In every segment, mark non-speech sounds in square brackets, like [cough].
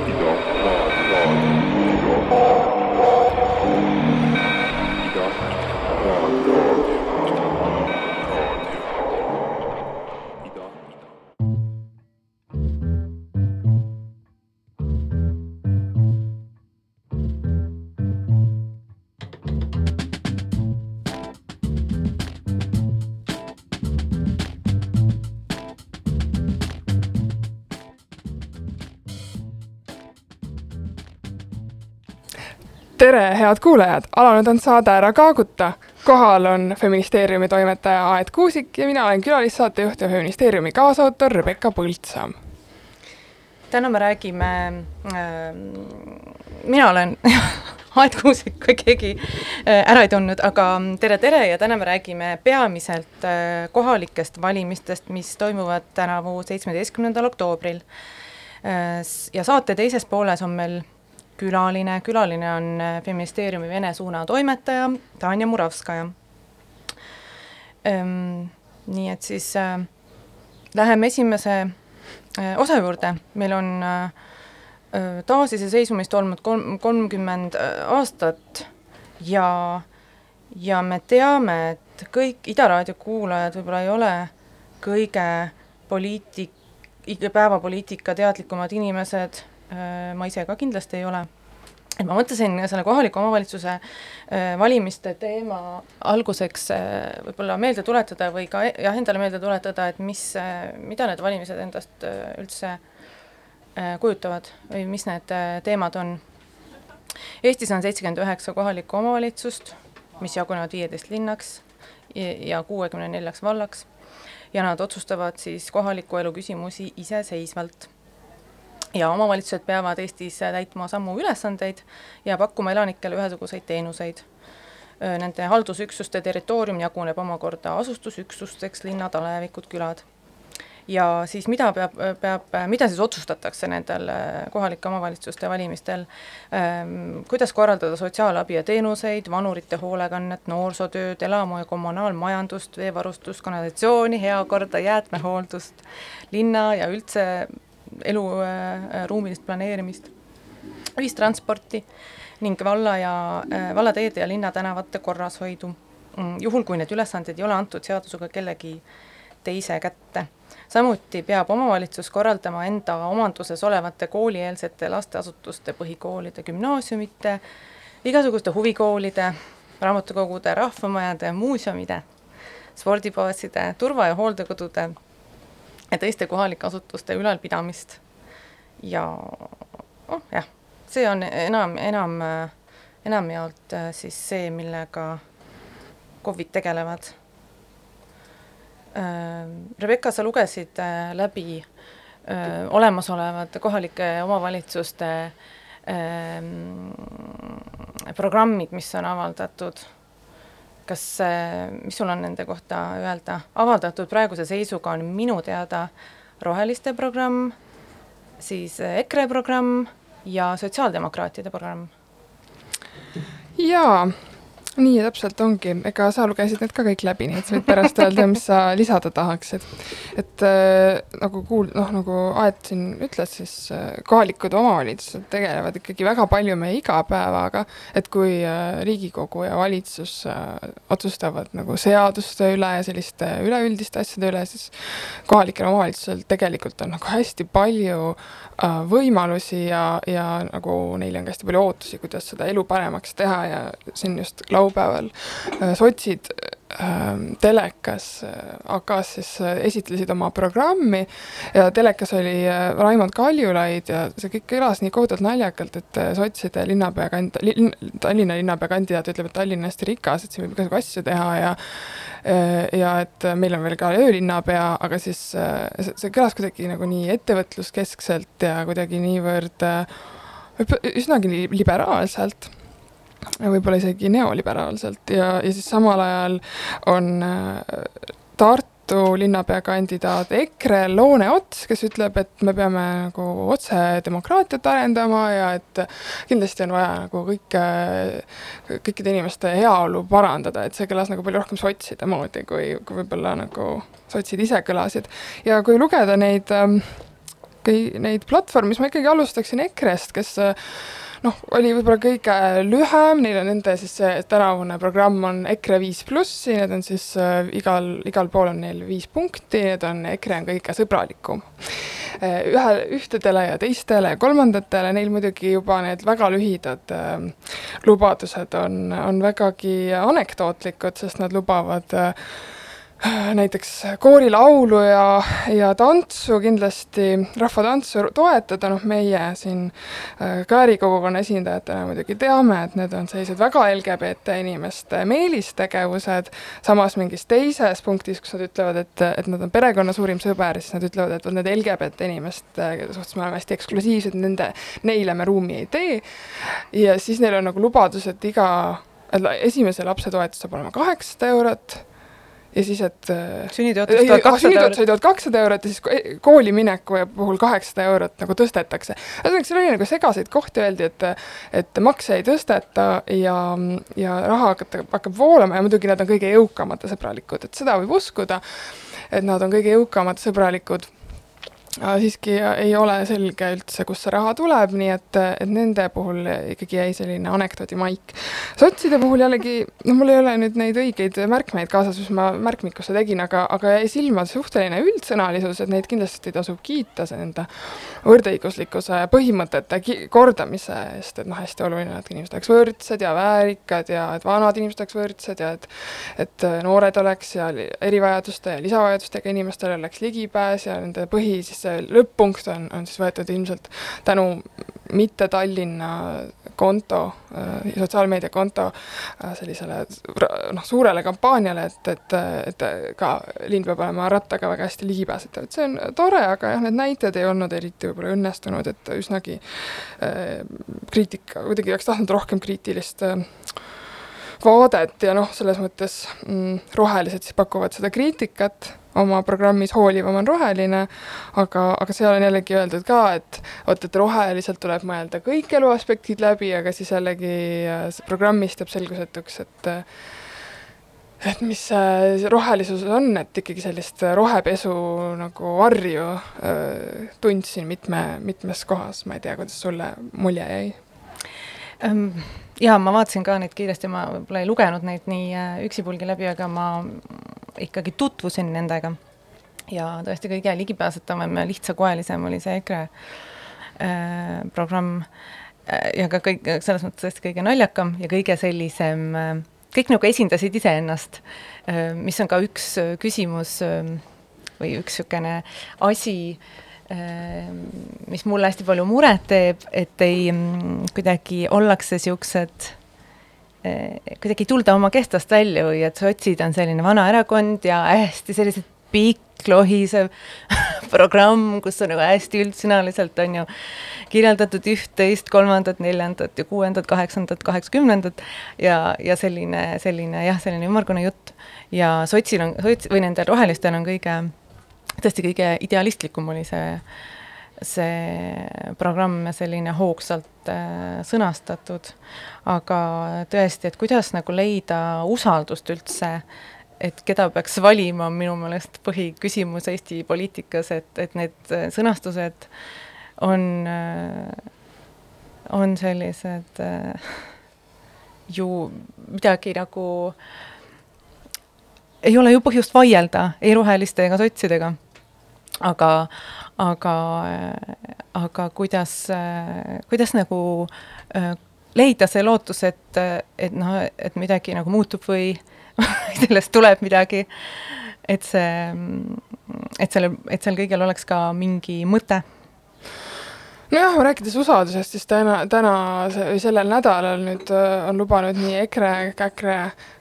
tere, head kuulajad, alanud on saade Ära kaaguta. kohal on Feministeeriumi toimetaja Aet Kuusik ja mina olen külalissaatejuht ja Feministeeriumi kaasautor Rebecca Põldsam. täna me räägime äh,, mina olen [laughs] Aet Kuusik, kui keegi äh, ära ei tundnud, aga tere-tere ja täna me räägime peamiselt äh, kohalikest valimistest, mis toimuvad tänavu seitsmeteistkümnendal oktoobril äh,. ja saate teises pooles on meil külaline, külaline on äh, Feministeeriumi Vene suuna toimetaja Tanja Muravskaja. Ehm,. nii et siis äh, läheme esimese äh, osa juurde, meil on äh, äh taasiseseisvumist olnud kolm, kolmkümmend äh, aastat ja, ja me teame, et kõik Ida Raadio kuulajad võib-olla ei ole kõige poliitik, päevapoliitika teadlikumad inimesed ma ise ka kindlasti ei ole. Et ma mõtlesin selle kohaliku omavalitsuse äh, valimiste teema alguseks äh, võib-olla meelde tuletada või ka jah, endale meelde tuletada, et mis, mida need valimised endast üldse kujutavad või mis need teemad on. Eestis on seitsekümmend üheksa kohalikku omavalitsust, mis jagunevad viieteist linnaks ja kuuekümne neljaks vallaks. Ja nad otsustavad siis kohaliku elu küsimusi iseseisvalt ja omavalitsused peavad Eestis täitma samu ülesandeid ja pakkuma elanikele ühesuguseid teenuseid. Nende haldusüksuste territoorium jaguneb omakorda asustusüksusteks, linnad, alevikud, külad. ja siis mida peab, peab, mida siis otsustatakse nendel kohalike omavalitsuste valimistel, kuidas korraldada sotsiaalabi ja teenuseid, vanurite hoolekannet, noorsootööd, elamu- ja kommunaalmajandust, veevarustust, kanalisatsiooni, heakorda, jäätmehooldust, linna ja üldse elu äh, planeerimist, ühistransporti ning valla ja äh,, vallateede ja linnatänavate korrashoidu, mm, juhul kui need ülesanded ei ole antud seadusega kellegi teise kätte. samuti peab omavalitsus korraldama enda omanduses olevate koolieelsete lasteasutuste, põhikoolide, gümnaasiumite, igasuguste huvikoolide, raamatukogude, rahvamajade, muuseumide, spordibaaside, turva- ja hooldekodude ja teiste kohalike asutuste ülalpidamist. ja oh jah, see on enam, enam, enamjaolt äh, siis see, millega KOV-id tegelevad. Äh, Rebecca, sa lugesid äh, läbi olemasolevate kohalike omavalitsuste ähm, programmid, mis on avaldatud kas, mis sul on nende kohta öelda, avaldatud praeguse seisuga on minu teada Roheliste programm, siis EKRE programm ja Sotsiaaldemokraatide programm. jaa nii täpselt ongi, ega sa lugesid need ka kõik läbi, nii et sa võid pärast öelda, mis sa lisada tahaksid. et äh, nagu kuul-, noh, nagu Aet siin ütles, siis äh, kohalikud omavalitsused tegelevad ikkagi väga palju meie igapäevaga, et kui äh, Riigikogu ja valitsus äh, otsustavad nagu seaduste üle ja selliste üleüldiste asjade üle, siis kohalikel omavalitsusel tegelikult on nagu hästi palju äh, võimalusi ja, ja nagu neile on ka hästi palju ootusi, kuidas seda elu paremaks teha ja siin just laupäeval äh, sotsid ähm, telekas äh, AK-s siis äh, esitlesid oma programmi ja telekas oli Raimond Kaljulaid ja see kõik kõlas nii kohutavalt naljakalt, et sotside linnapea kand-, linn, Tallinna linnapea kandidaat ütleb, et Tallinn on hästi rikas, et siin võib igasugu asju teha ja ja et meil on veel ka öölinnapea, aga siis see, see kõlas kuidagi nagu nii ettevõtluskeskselt ja kuidagi niivõrd üsnagi liberaalselt võib-olla isegi neoliberaalselt ja, ja siis samal ajal on äh, Tartu linnapea kandidaat EKRE Loone Ots, kes ütleb, et me peame nagu otsedemokraatiat arendama ja et kindlasti on vaja nagu kõike, kõikide inimeste heaolu parandada, et see kõlas nagu palju rohkem sotside moodi, kui, kui võib-olla nagu sotsid ise kõlasid. ja kui lugeda neid äh, kõi-, neid platvorme, siis ma ikkagi alustaksin EKRE-st, kes noh, oli võib-olla kõige lühem, neil on nende siis see tänavune programm on EKRE viis plussi, need on siis äh, igal, igal pool on neil viis punkti, need on, EKRE on kõige sõbralikum äh,. ühe, ühtedele ja teistele ja kolmandatele, neil muidugi juba need väga lühidad äh, lubadused on, on vägagi anekdootlikud, sest nad lubavad äh, näiteks koorilaulu ja, ja tantsu kindlasti, rahvatantsu toetada, noh meie siin äh, Kääri kogukonna esindajatena muidugi teame, et need on sellised väga LGBT inimeste meelistegevused, samas mingis teises punktis, kus nad ütlevad, et, et nad on perekonna suurim sõber, siis nad ütlevad, et vot need LGBT inimeste suhtes me oleme hästi eksklusiivsed, nende, neile me ruumi ei tee, ja siis neil on nagu lubadus, et iga, esimese lapse toetus saab olema kaheksasada eurot ja siis, et äh, sünnitoetus tuhat kakssada eurot. tuhat kakssada eurot ja siis kooli mineku puhul kaheksasada eurot nagu tõstetakse. ühesõnaga, seal oli nagu segaseid kohti, öeldi, et et makse ei tõsteta ja, ja raha hakkab, hakkab voolama ja muidugi nad on kõige jõukamad ja sõbralikud, et seda võib uskuda, et nad on kõige jõukamad, sõbralikud siiski ei ole selge üldse, kust see raha tuleb, nii et, et nende puhul ikkagi jäi selline anekdoodimaik. sotside puhul jällegi, noh, mul ei ole nüüd neid õigeid märkmeid kaasas, mis ma märkmikusse tegin, aga, aga jäi silma suhteline üldsõnalisus, et neid kindlasti tasub kiita nende võrdõiguslikkuse põhimõtete kordamise eest, et noh, hästi oluline, et inimesed oleks võrdsed ja väärikad ja et vanad inimesed oleks võrdsed ja et et noored oleks ja erivajaduste ja lisavajadustega inimestel oleks ligipääs ja nende põhi siis see lõpp-punkt on, on siis võetud ilmselt tänu mitte Tallinna konto, äh, sotsiaalmeediakonto äh, sellisele noh, suurele kampaaniale, et, et, et ka linn peab olema rattaga väga hästi ligipääsetav, et see on tore, aga jah, need näited ei olnud eriti võib-olla õnnestunud, et üsnagi äh, kriitika, kuidagi oleks tahtnud rohkem kriitilist äh, vaadet ja noh, selles mõttes mm, rohelised siis pakuvad seda kriitikat oma programmis Hoolivam on roheline, aga, aga seal on jällegi öeldud ka, et vot, et roheliselt tuleb mõelda kõik eluaspektid läbi, aga siis jällegi äh, programmist jääb selgusetuks, et et mis see rohelisus on, et ikkagi sellist rohepesu nagu varju äh, tundsin mitme, mitmes kohas, ma ei tea, kuidas sulle mulje jäi um,? Jaa, ma vaatasin ka neid kiiresti, ma võib-olla ei lugenud neid nii äh, üksipulgi läbi, aga ma ikkagi tutvusin nendega. ja tõesti kõige ligipääsetavam ja lihtsakoelisem oli see EKRE äh, programm äh, ja ka kõik, selles mõttes tõesti kõige naljakam ja kõige sellisem äh, kõik nagu esindasid iseennast, äh, mis on ka üks küsimus või üks niisugune asi, mis mulle hästi palju muret teeb, et ei, mm, kuidagi ollakse niisugused, eh, kuidagi ei tulda oma kestast välja või et sotsid on selline vana erakond ja hästi sellised pikk lohisev [laughs] programm, kus on nagu hästi üldsõnaliselt on ju kirjeldatud üht-teist, kolmandat, neljandat ja kuuendat, kaheksandat, kaheksakümnendat ja, ja selline, selline jah, selline ümmargune jutt. ja sotsil on, sots- või nendel rohelistel on kõige tõesti kõige idealistlikum oli see, see programm ja selline hoogsalt äh, sõnastatud, aga tõesti, et kuidas nagu leida usaldust üldse, et keda peaks valima, on minu meelest põhiküsimus Eesti poliitikas, et, et need sõnastused on, on sellised äh, ju midagi nagu ei ole ju põhjust vaielda ei roheliste ega sotsidega. Aga, aga, aga kuidas, kuidas nagu äh, leida see lootus, et, et noh, et midagi nagu muutub või [laughs] sellest tuleb midagi, et see, et sellel, et seal kõigel oleks ka mingi mõte nojah, rääkides usaldusest, siis täna, täna või sellel nädalal nüüd äh, on lubanud nii EKRE, EKRE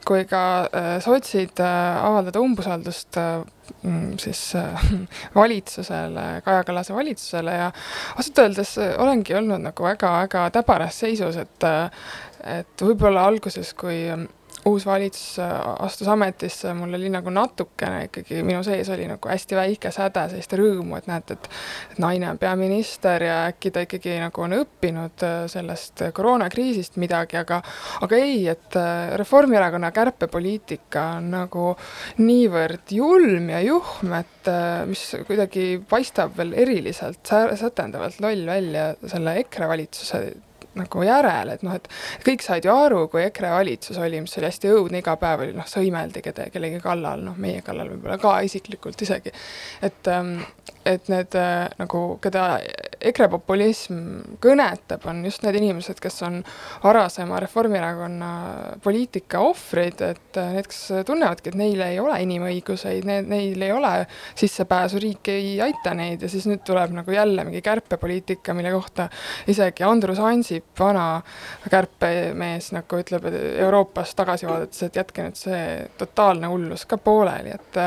kui ka äh, sotsid äh, avaldada umbusaldust mm, siis [laughs] valitsusele, Kaja Kallase valitsusele ja ausalt öeldes olengi olnud nagu väga-väga täbaras seisus, et et võib-olla alguses, kui uus valitsus astus ametisse, mul oli nagu natukene ikkagi, minu sees oli nagu hästi väike säde sellist rõõmu, et näed, et naine on peaminister ja äkki ta ikkagi nagu on õppinud äh, sellest koroonakriisist midagi, aga aga ei, et äh, Reformierakonna kärpepoliitika on nagu niivõrd julm ja juhm, et äh, mis kuidagi paistab veel eriliselt sätendavalt loll välja selle EKRE valitsuse nagu järele, et noh, et kõik said ju aru, kui EKRE valitsus oli, mis oli hästi õudne, iga päev oli noh, sõimeldi kede, kellegi kallal, noh, meie kallal võib-olla ka isiklikult isegi. et, ähm, et need äh, nagu, keda EKRE populism kõnetab, on just need inimesed, kes on varasema Reformierakonna poliitika ohvrid, et äh, need, kes tunnevadki, et neil ei ole inimõiguseid, need, neil ei ole sissepääsu, riik ei aita neid. Ja siis nüüd tuleb nagu jälle mingi kärpepoliitika, mille kohta isegi Andrus Ansip, vana kärpemees, nagu ütleb Euroopas tagasi vaadates, et jätke nüüd see totaalne hullus ka pooleli, et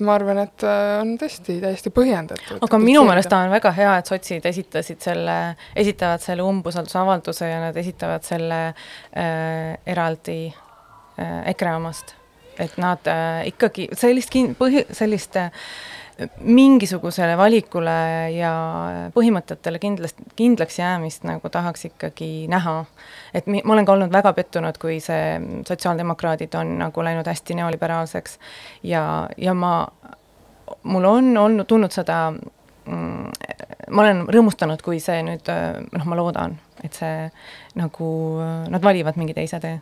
et ma arvan, et äh, on tõesti täiesti põhjendatud. aga minu meelest on väga hea, et sotsid esitasid selle, esitavad selle umbusaldusavalduse ja nad esitavad selle äh, eraldi äh, EKRE omast. et nad äh, ikkagi sellist kin-, põhi, sellist äh, mingisugusele valikule ja põhimõtetele kindlasti, kindlaks jäämist nagu tahaks ikkagi näha. et mi-, ma olen ka olnud väga pettunud, kui see sotsiaaldemokraadid on nagu läinud hästi neoliberaalseks ja, ja ma, mul on olnud, tulnud seda mm, ma olen rõõmustanud, kui see nüüd, noh, ma loodan, et see nagu, nad valivad mingi teise tee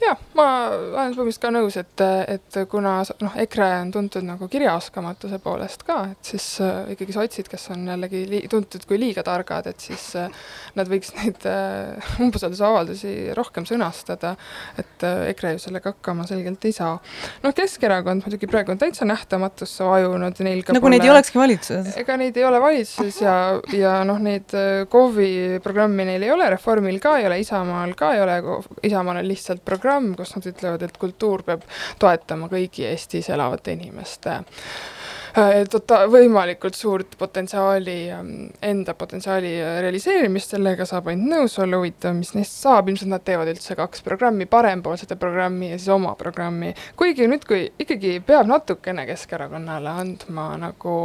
jah, ma olen põhimõtteliselt ka nõus, et, et kuna noh, EKRE on tuntud nagu kirjaoskamatuse poolest ka, et siis äh, ikkagi sotsid, kes on jällegi li-, tuntud kui liiga targad, et siis äh, nad võiks neid äh, umbusaldusavaldusi rohkem sõnastada, et äh, EKRE ju sellega hakkama selgelt ei saa. noh, Keskerakond muidugi praegu on täitsa nähtamatusse vajunud, neil ka nagu pole, neid ei olekski valitsuses? ega neid ei ole valitsuses ja, ja noh, neid äh, KOV-i programmi neil ei ole, Reformil ka ei ole, Isamaal ka ei ole, Isamaal on lihtsalt programm, programm, kus nad ütlevad, et kultuur peab toetama kõigi Eestis elavate inimeste äh, tota-, võimalikult suurt potentsiaali, ähm, enda potentsiaali realiseerimist, sellega saab ainult nõus olla, huvitav, mis neist saab, ilmselt nad teevad üldse kaks programmi, parempoolsete programmi ja siis oma programmi. kuigi nüüd, kui ikkagi peab natukene Keskerakonnale andma nagu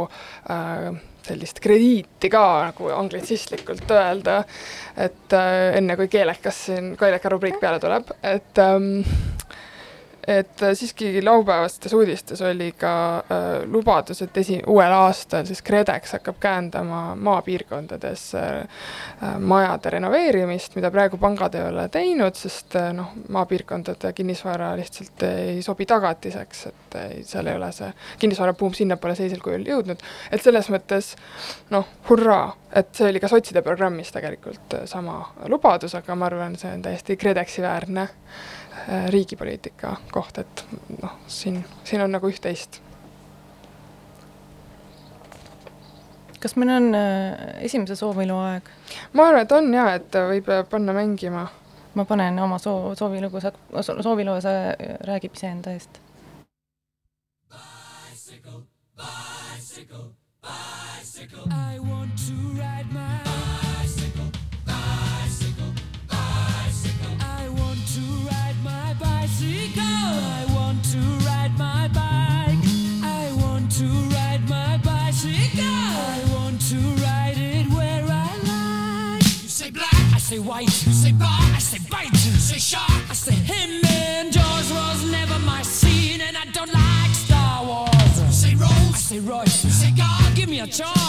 äh, sellist krediiti ka nagu anglitsistlikult öelda, et äh, enne kui keelekas siin, keeleka rubriik peale tuleb, et ähm, et äh, siiski laupäevastes uudistes oli ka äh, lubadus, et esi-, uuel aastal siis KredEx hakkab käendama maapiirkondades äh, äh, majade renoveerimist, mida praegu pangad ei ole teinud, sest äh, noh, maapiirkondade kinnisvara lihtsalt ei sobi tagatiseks, et äh, seal ei ole see kinnisvarabuum sinnapoole sellisel kujul jõudnud, et selles mõttes noh, hurraa, et see oli ka sotside programmis tegelikult äh, sama lubadus, aga ma arvan, see on täiesti KredExi väärne Äh, riigipoliitika koht, et noh, siin, siin on nagu üht-teist. kas meil on äh, esimese soovilu aeg? ma arvan, et on jaa, et võib äh, panna mängima. ma panen oma soo-, soovilugu, sa, sooviloo, sa räägib iseenda eest. Bicycle, bicycle, bicycle. I want to ride my say white, you say bar, I say bite, you say shark, I say him and George was never my scene, and I don't like Star Wars. You say Rose, I say Royce, you say God, give me a choice.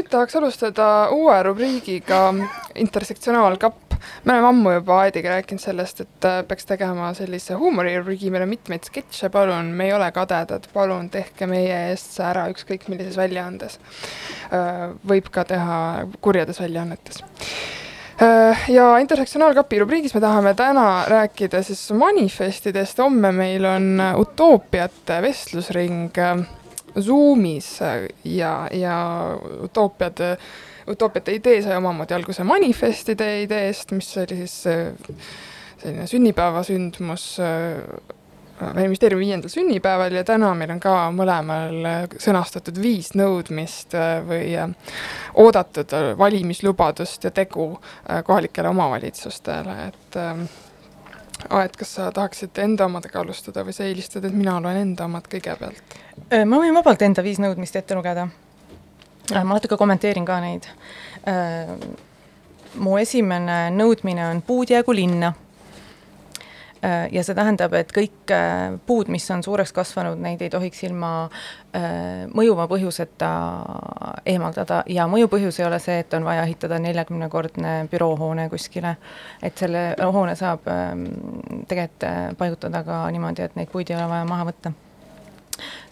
Nüüd tahaks alustada uue rubriigiga Intersektsionaalkapp. me oleme ammu juba Aediga rääkinud sellest, et äh, peaks tegema sellise huumorirubriigi, meil on mitmeid sketše, palun, me ei ole kadedad, palun tehke meie eest see ära ükskõik millises väljaandes. võib ka teha kurjades väljaannetes. Äh, ja Intersektsionaalkapi rubriigis me tahame täna rääkida siis manifestidest, homme meil on utoopiate vestlusring. äh, Zoomis äh, ja, ja utoopiad, utoopiate idee sai omamoodi alguse manifestide ideest, mis oli siis äh, selline sünnipäevasündmus äh, Välisministeeriumi viiendal sünnipäeval ja täna meil on ka mõlemal äh, sõnastatud viis nõudmist äh, või äh, oodatud äh, valimislubadust ja tegu äh, kohalikele omavalitsustele, et ähm, Aet, kas sa tahaksid enda omadega alustada või sa eelistad, et mina loen enda omad kõigepealt? Ma võin vabalt enda viis nõudmist ette lugeda. ma natuke kommenteerin ka neid. mu esimene nõudmine on puud jäägu linna. Äh, ja see tähendab, et kõik äh, puud, mis on suureks kasvanud, neid ei tohiks ilma äh, mõjuva põhjuseta eemaldada ja mõju põhjus ei ole see, et on vaja ehitada neljakümnekordne büroohoone kuskile. et selle hoone saab ähm, tegelikult paigutada ka niimoodi, et neid puid ei ole vaja maha võtta.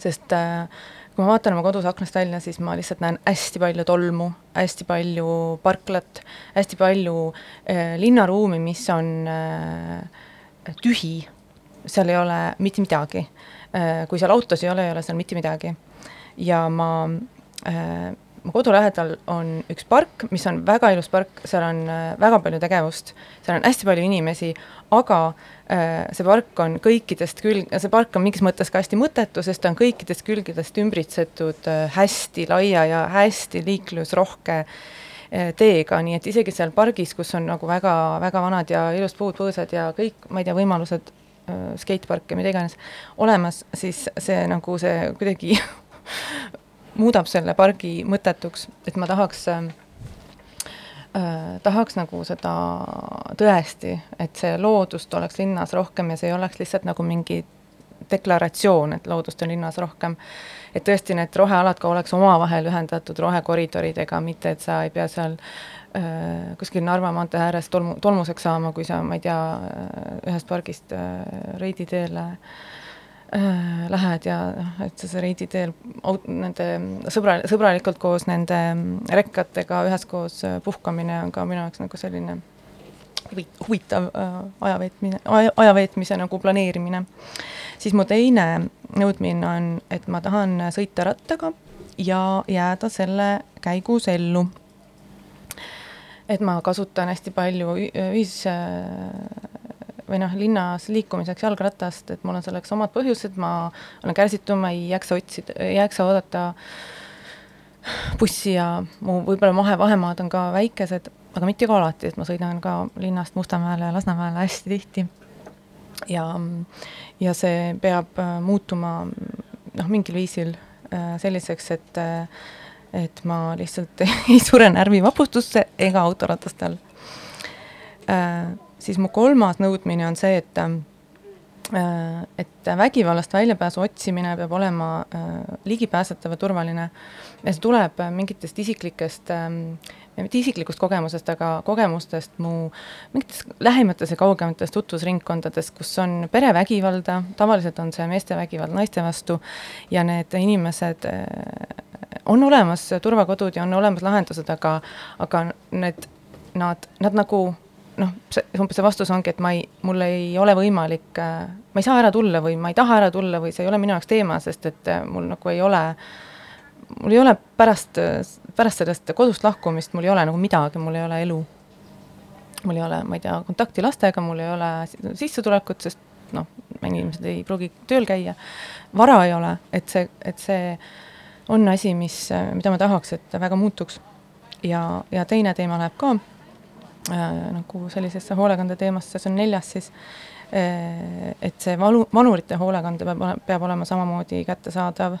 sest äh, kui ma vaatan oma kodus aknast välja, siis ma lihtsalt näen hästi palju tolmu, hästi palju parklat, hästi palju äh, linnaruumi, mis on äh, tühi, seal ei ole mitte midagi. kui seal autos ei ole, ei ole seal mitte midagi. ja ma äh,, mu kodu lähedal on üks park, mis on väga ilus park, seal on äh, väga palju tegevust, seal on hästi palju inimesi, aga äh, see park on kõikidest külg-, see park on mingis mõttes ka hästi mõttetu, sest ta on kõikidest külgedest ümbritsetud äh, hästi laia ja hästi liiklusrohke äh, teega, nii et isegi seal pargis, kus on nagu väga, väga vanad ja ilusad puud, põõsad ja kõik, ma ei tea, võimalused äh, skatepark ja mida iganes olemas, siis see nagu see kuidagi [laughs] muudab selle pargi mõttetuks, et ma tahaks äh, tahaks nagu seda tõesti, et see loodust oleks linnas rohkem ja see ei oleks lihtsalt nagu mingi deklaratsioon, et loodust on linnas rohkem. et tõesti need rohealad ka oleks omavahel ühendatud rohekoridoridega, mitte et sa ei pea seal äh, kuskil Narva maantee ääres tolmu, tolmuseks saama, kui sa, ma ei tea, ühest pargist äh, Reidi teele äh, lähed ja noh, et sa seal Reidi teel aut-, nende sõbra, sõbralikult koos nende rekkatega üheskoos äh, puhkamine on ka minu jaoks nagu selline huvi- huvitav äh, aja veetmine, aja, aja veetmise nagu planeerimine. Siis mu teine nõudmine on, et ma tahan sõita rattaga ja jääda selle käigus ellu. et ma kasutan hästi palju ühis- või noh, linnas liikumiseks jalgratast, et mul on selleks omad põhjused, ma olen kärsitu, ma ei jaksa otsida, ei jaksa oodata bussi ja mu võib-olla vahe, vahemaad on ka väikesed, aga mitte ka alati, et ma sõidan ka linnast Mustamäele ja Lasnamäele hästi tihti. Ja, ja see peab äh, muutuma noh, mingil viisil äh, selliseks, et äh, et ma lihtsalt [laughs] ei sure närvivapustusse ega autoratast all siis mu kolmas nõudmine on see, et et vägivallast väljapääsu otsimine peab olema ligipääsetav ja turvaline. ja see tuleb mingitest isiklikest ähm,, mitte isiklikust kogemusest, aga kogemustest mu mingites lähimates ja kaugemates tutvusringkondades, kus on perevägivalda, tavaliselt on see meeste vägivald naiste vastu, ja need inimesed äh, on olemas turvakodud ja on olemas lahendused, aga, aga need, nad, nad nagu noh, see, umbes see vastus ongi, et ma ei, mul ei ole võimalik, ma ei saa ära tulla või ma ei taha ära tulla või see ei ole minu jaoks teema, sest et mul nagu ei ole, mul ei ole pärast, pärast sellest kodust lahkumist, mul ei ole nagu midagi, mul ei ole elu. mul ei ole, ma ei tea, kontakti lastega, mul ei ole si- sissetulekut, sest noh, inimesed ei pruugi tööl käia, vara ei ole, et see, et see on asi, mis, mida ma tahaks, et väga muutuks. ja, ja teine teema läheb ka äh, nagu sellisesse hoolekande teemasse, see on neljas siis äh,, et see valu, vanurite hoolekande peab, peab olema samamoodi kättesaadav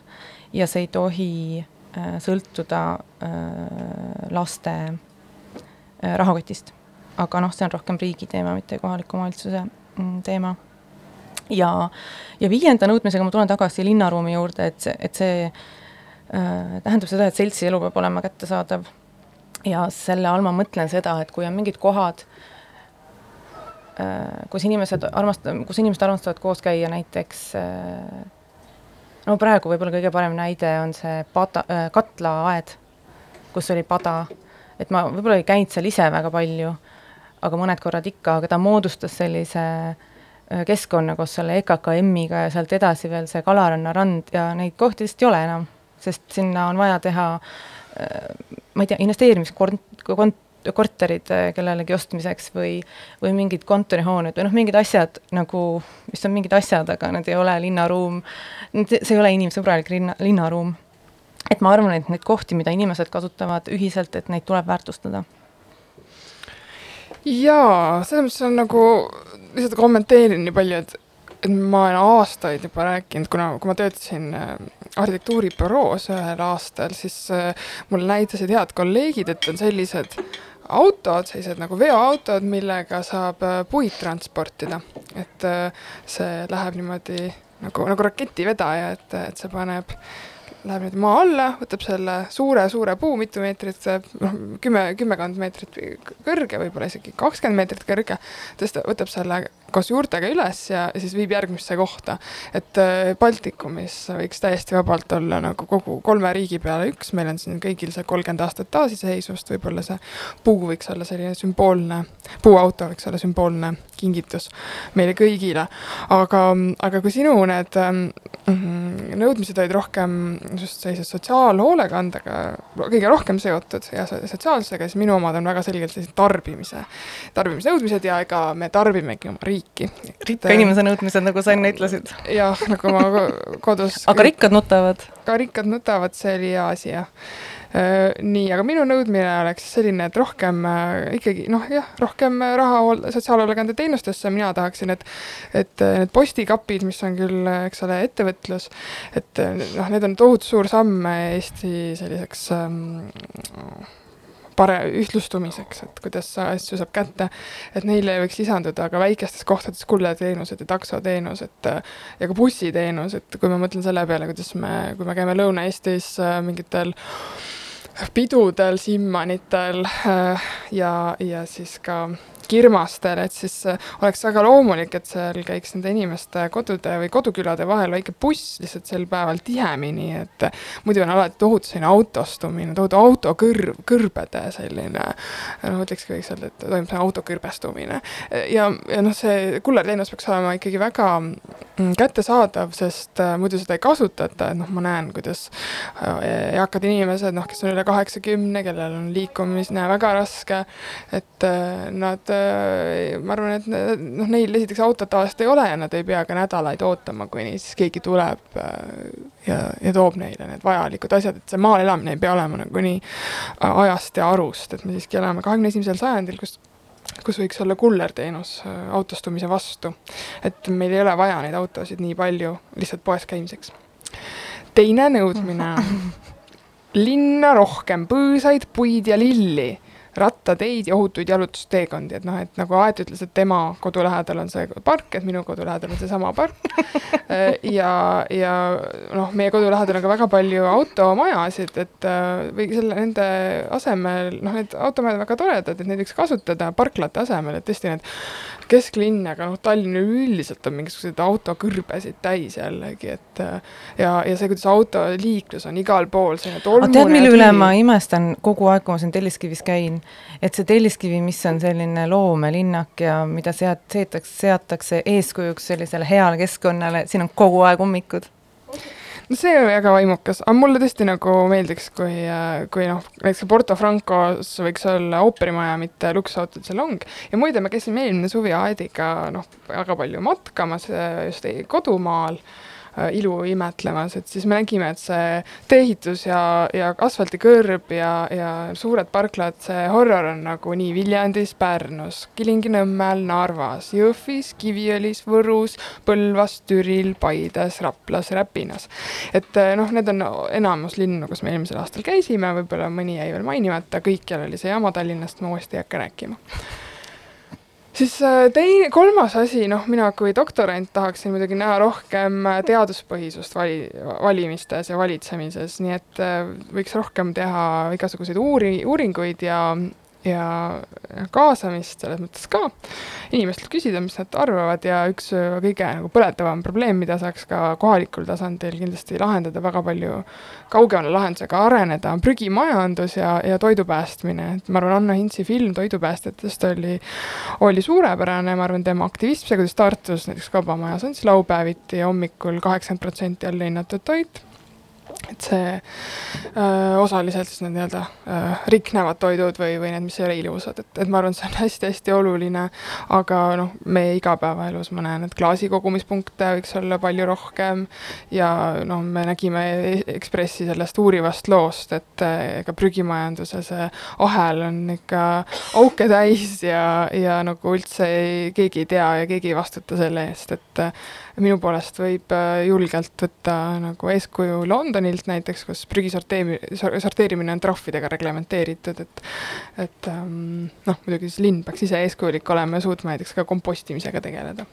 ja see ei tohi äh, sõltuda äh, laste äh, rahakotist. aga noh, see on rohkem riigi teema, mitte kohaliku omavalitsuse mm, teema. ja, ja viienda nõudmisega ma tulen tagasi linnaruumi juurde, et see, et see äh, tähendab seda, et seltsielu peab olema kättesaadav ja selle all ma mõtlen seda, et kui on mingid kohad, kus inimesed armastavad, kus inimesed armastavad koos käia, näiteks äh, no praegu võib-olla kõige parem näide on see pada, katlaaed, kus oli pada, et ma võib-olla ei käinud seal ise väga palju, aga mõned korrad ikka, aga ta moodustas sellise äh, keskkonna koos selle EKKM-iga ja sealt edasi veel see Kalaranna rand ja neid kohti lihtsalt ei ole enam, sest sinna on vaja teha äh, ma ei tea, investeerimiskont-, kont-, korterid äh, kellelegi ostmiseks või, või mingid kontorihooned või noh, mingid asjad nagu, mis on mingid asjad, aga need ei ole linnaruum, see ei ole inimsõbralik linna, linnaruum. et ma arvan, et neid kohti, mida inimesed kasutavad ühiselt, et neid tuleb väärtustada. jaa, selles mõttes on nagu, lihtsalt kommenteerin nii palju, et et ma olen aastaid juba rääkinud, kuna, kui ma töötasin äh, arhitektuuribüroos ühel aastal, siis äh, mulle näitasid head kolleegid, et on sellised autod, sellised nagu veoautod, millega saab äh, puid transportida. et see läheb niimoodi nagu, nagu raketivedaja, et, et see paneb läheb nüüd maa alla, võtab selle suure-suure puu, mitu meetrit, noh, kümme, kümmekond meetrit kõrge, võib-olla isegi kakskümmend meetrit kõrge, tõsta, võtab selle koos juurtega üles ja, siis viib järgmisse kohta. et äh, Baltikumis võiks täiesti vabalt olla nagu kogu kolme riigi peale üks, meil on siin kõigil see kolmkümmend aastat taasiseseisvust, võib-olla see puu võiks olla selline sümboolne, puuauto võiks olla sümboolne kingitus meile kõigile. aga, aga kui sinu need mm, nõudmised olid rohkem just sellise sotsiaalhoolekandega kõige rohkem seotud ja sotsiaalsega, siis minu omad on väga selgelt sellised tarbimise, tarbimisnõudmised ja ega me tarbimegi oma riiki. Rikka inimese nõudmised, nagu sa enne ütlesid. jah, nagu ma kodus [laughs] aga rikkad nutavad? ka rikkad nutavad, see oli asi, jah nii, aga minu nõudmine oleks selline, et rohkem äh, ikkagi noh, jah, rohkem raha sotsiaalhoolekande teenustesse, mina tahaksin, et et need postikapid, mis on küll, eks ole, ettevõtlus, et noh, need on tohutu suur samm Eesti selliseks ähm, pare-, ühtlustumiseks, et kuidas asju saab kätte, et neile võiks lisanduda ka väikestes kohtades kullerteenused ja taksoteenused ja ka bussiteenus, et kui ma mõtlen selle peale, kuidas me, kui me käime Lõuna-Eestis mingitel pidudel, simmanitel ja, ja siis ka kirmastel, et siis äh, oleks väga loomulik, et seal käiks nende inimeste kodude või kodukülade vahel väike buss lihtsalt sel päeval tihemini, et äh, muidu on alati tohutu selline autostumine, tohutu autokõrv, kõrbede selline, noh, ütlekski võiks öelda, et toimub selline autokõrbestumine. ja, ja noh, see kullerteenus peaks olema ikkagi väga mm, kättesaadav, sest äh, muidu seda ei kasutata, et noh, ma näen, kuidas eakad inimesed, noh, kes on üle kaheksakümne, kellel on liikumine väga raske, et nad Äh, ma arvan, et noh, neil esiteks autot tavaliselt ei ole ja nad ei pea ka nädalaid ootama, kuni siis keegi tuleb äh, ja, ja toob neile need vajalikud asjad, et see maal elamine ei pea olema nagunii äh, ajast ja arust, et me siiski elame kahekümne esimesel sajandil, kus kus võiks olla kullerteenus autostumise vastu. et meil ei ole vaja neid autosid nii palju lihtsalt poes käimiseks. teine nõudmine [laughs] linna rohkem põõsaid, puid ja lilli rattateid ja ohutuid jalutusteekondi, et noh, et nagu Aet ütles, et tema kodu lähedal on see park, et minu kodu lähedal on seesama park. [laughs] Ja, ja noh, meie kodu lähedal on ka väga palju automajasid, et või selle, nende asemel, noh, need automajad on väga toredad, et neid võiks kasutada parklate asemel, et tõesti need kesklinn, aga noh, Tallinn üleüldiselt on mingisuguseid autokõrbesid täis jällegi, et ja, ja see, kuidas autoliiklus on igal pool selline tolmune. tead, mille üle ma imestan kogu aeg, kui ma siin Telliskivis käin, et see Telliskivi, mis on selline loomelinnak ja mida seat-, seatakse, seatakse eeskujuks sellisele heale keskkonnale, siin on kogu aeg ummikud no see on väga vaimukas, aga mulle tõesti nagu meeldiks, kui, kui noh, näiteks Porto Francos võiks olla ooperimaja, mitte luksusautode salong. ja muide, me käisime eelmine suvi Aediga noh, väga palju matkamas just kodumaal Äh, ilu imetlemas, et siis me nägime, et see tee-ehitus ja, ja asfaldikõrb ja, ja suured parklad, see horror on nagu nii Viljandis, Pärnus, Kilingi-Nõmmel, Narvas, Jõhvis, Kiviõlis, Võrus, Põlvas, Türil, Paides, Raplas, Räpinas. et äh, noh, need on enamus linnu, kus me eelmisel aastal käisime, võib-olla mõni jäi veel mainimata, kõikjal oli see jama, Tallinnast ma uuesti ei hakka rääkima siis äh, teine, kolmas asi, noh, mina kui doktorant tahaksin muidugi näha rohkem äh, teaduspõhisust vali, valimistes ja valitsemises, nii et äh, võiks rohkem teha igasuguseid uuri, uuringuid ja ja kaasamist selles mõttes ka, inimestelt küsida, mis nad arvavad ja üks kõige nagu põletavam probleem, mida saaks ka kohalikul tasandil kindlasti lahendada, väga palju kaugemale lahendusega areneda, on prügimajandus ja, ja toidu päästmine, et ma arvan, Anna Hintsi film toidupäästjatest oli, oli suurepärane, ma arvan, tema aktivism, see, kuidas Tartus näiteks Kaubamajas on siis laupäeviti hommikul kaheksakümmend protsenti alla hinnatud toit et see öö, osaliselt siis need nii-öelda riknevad toidud või, või need, mis ei ole ilusad, et, et ma arvan, see on [laughs] hästi-hästi oluline, aga noh, meie igapäevaelus ma näen, et klaasikogumispunkte võiks olla palju rohkem. Ja noh, me nägime e-, Ekspressi sellest uurivast loost, et ega prügimajanduse see ahel on ikka auke täis ja, ja nagu üldse ei, keegi ei tea ja keegi ei vastuta selle eest, et minu poolest võib julgelt võtta nagu eeskuju Londoni Taanilt näiteks, kus prügi sorteeri-, sorteerimine on trahvidega reglementeeritud, et et ähm, noh, muidugi siis linn peaks ise eeskujulik olema ja suutma näiteks ka kompostimisega tegeleda.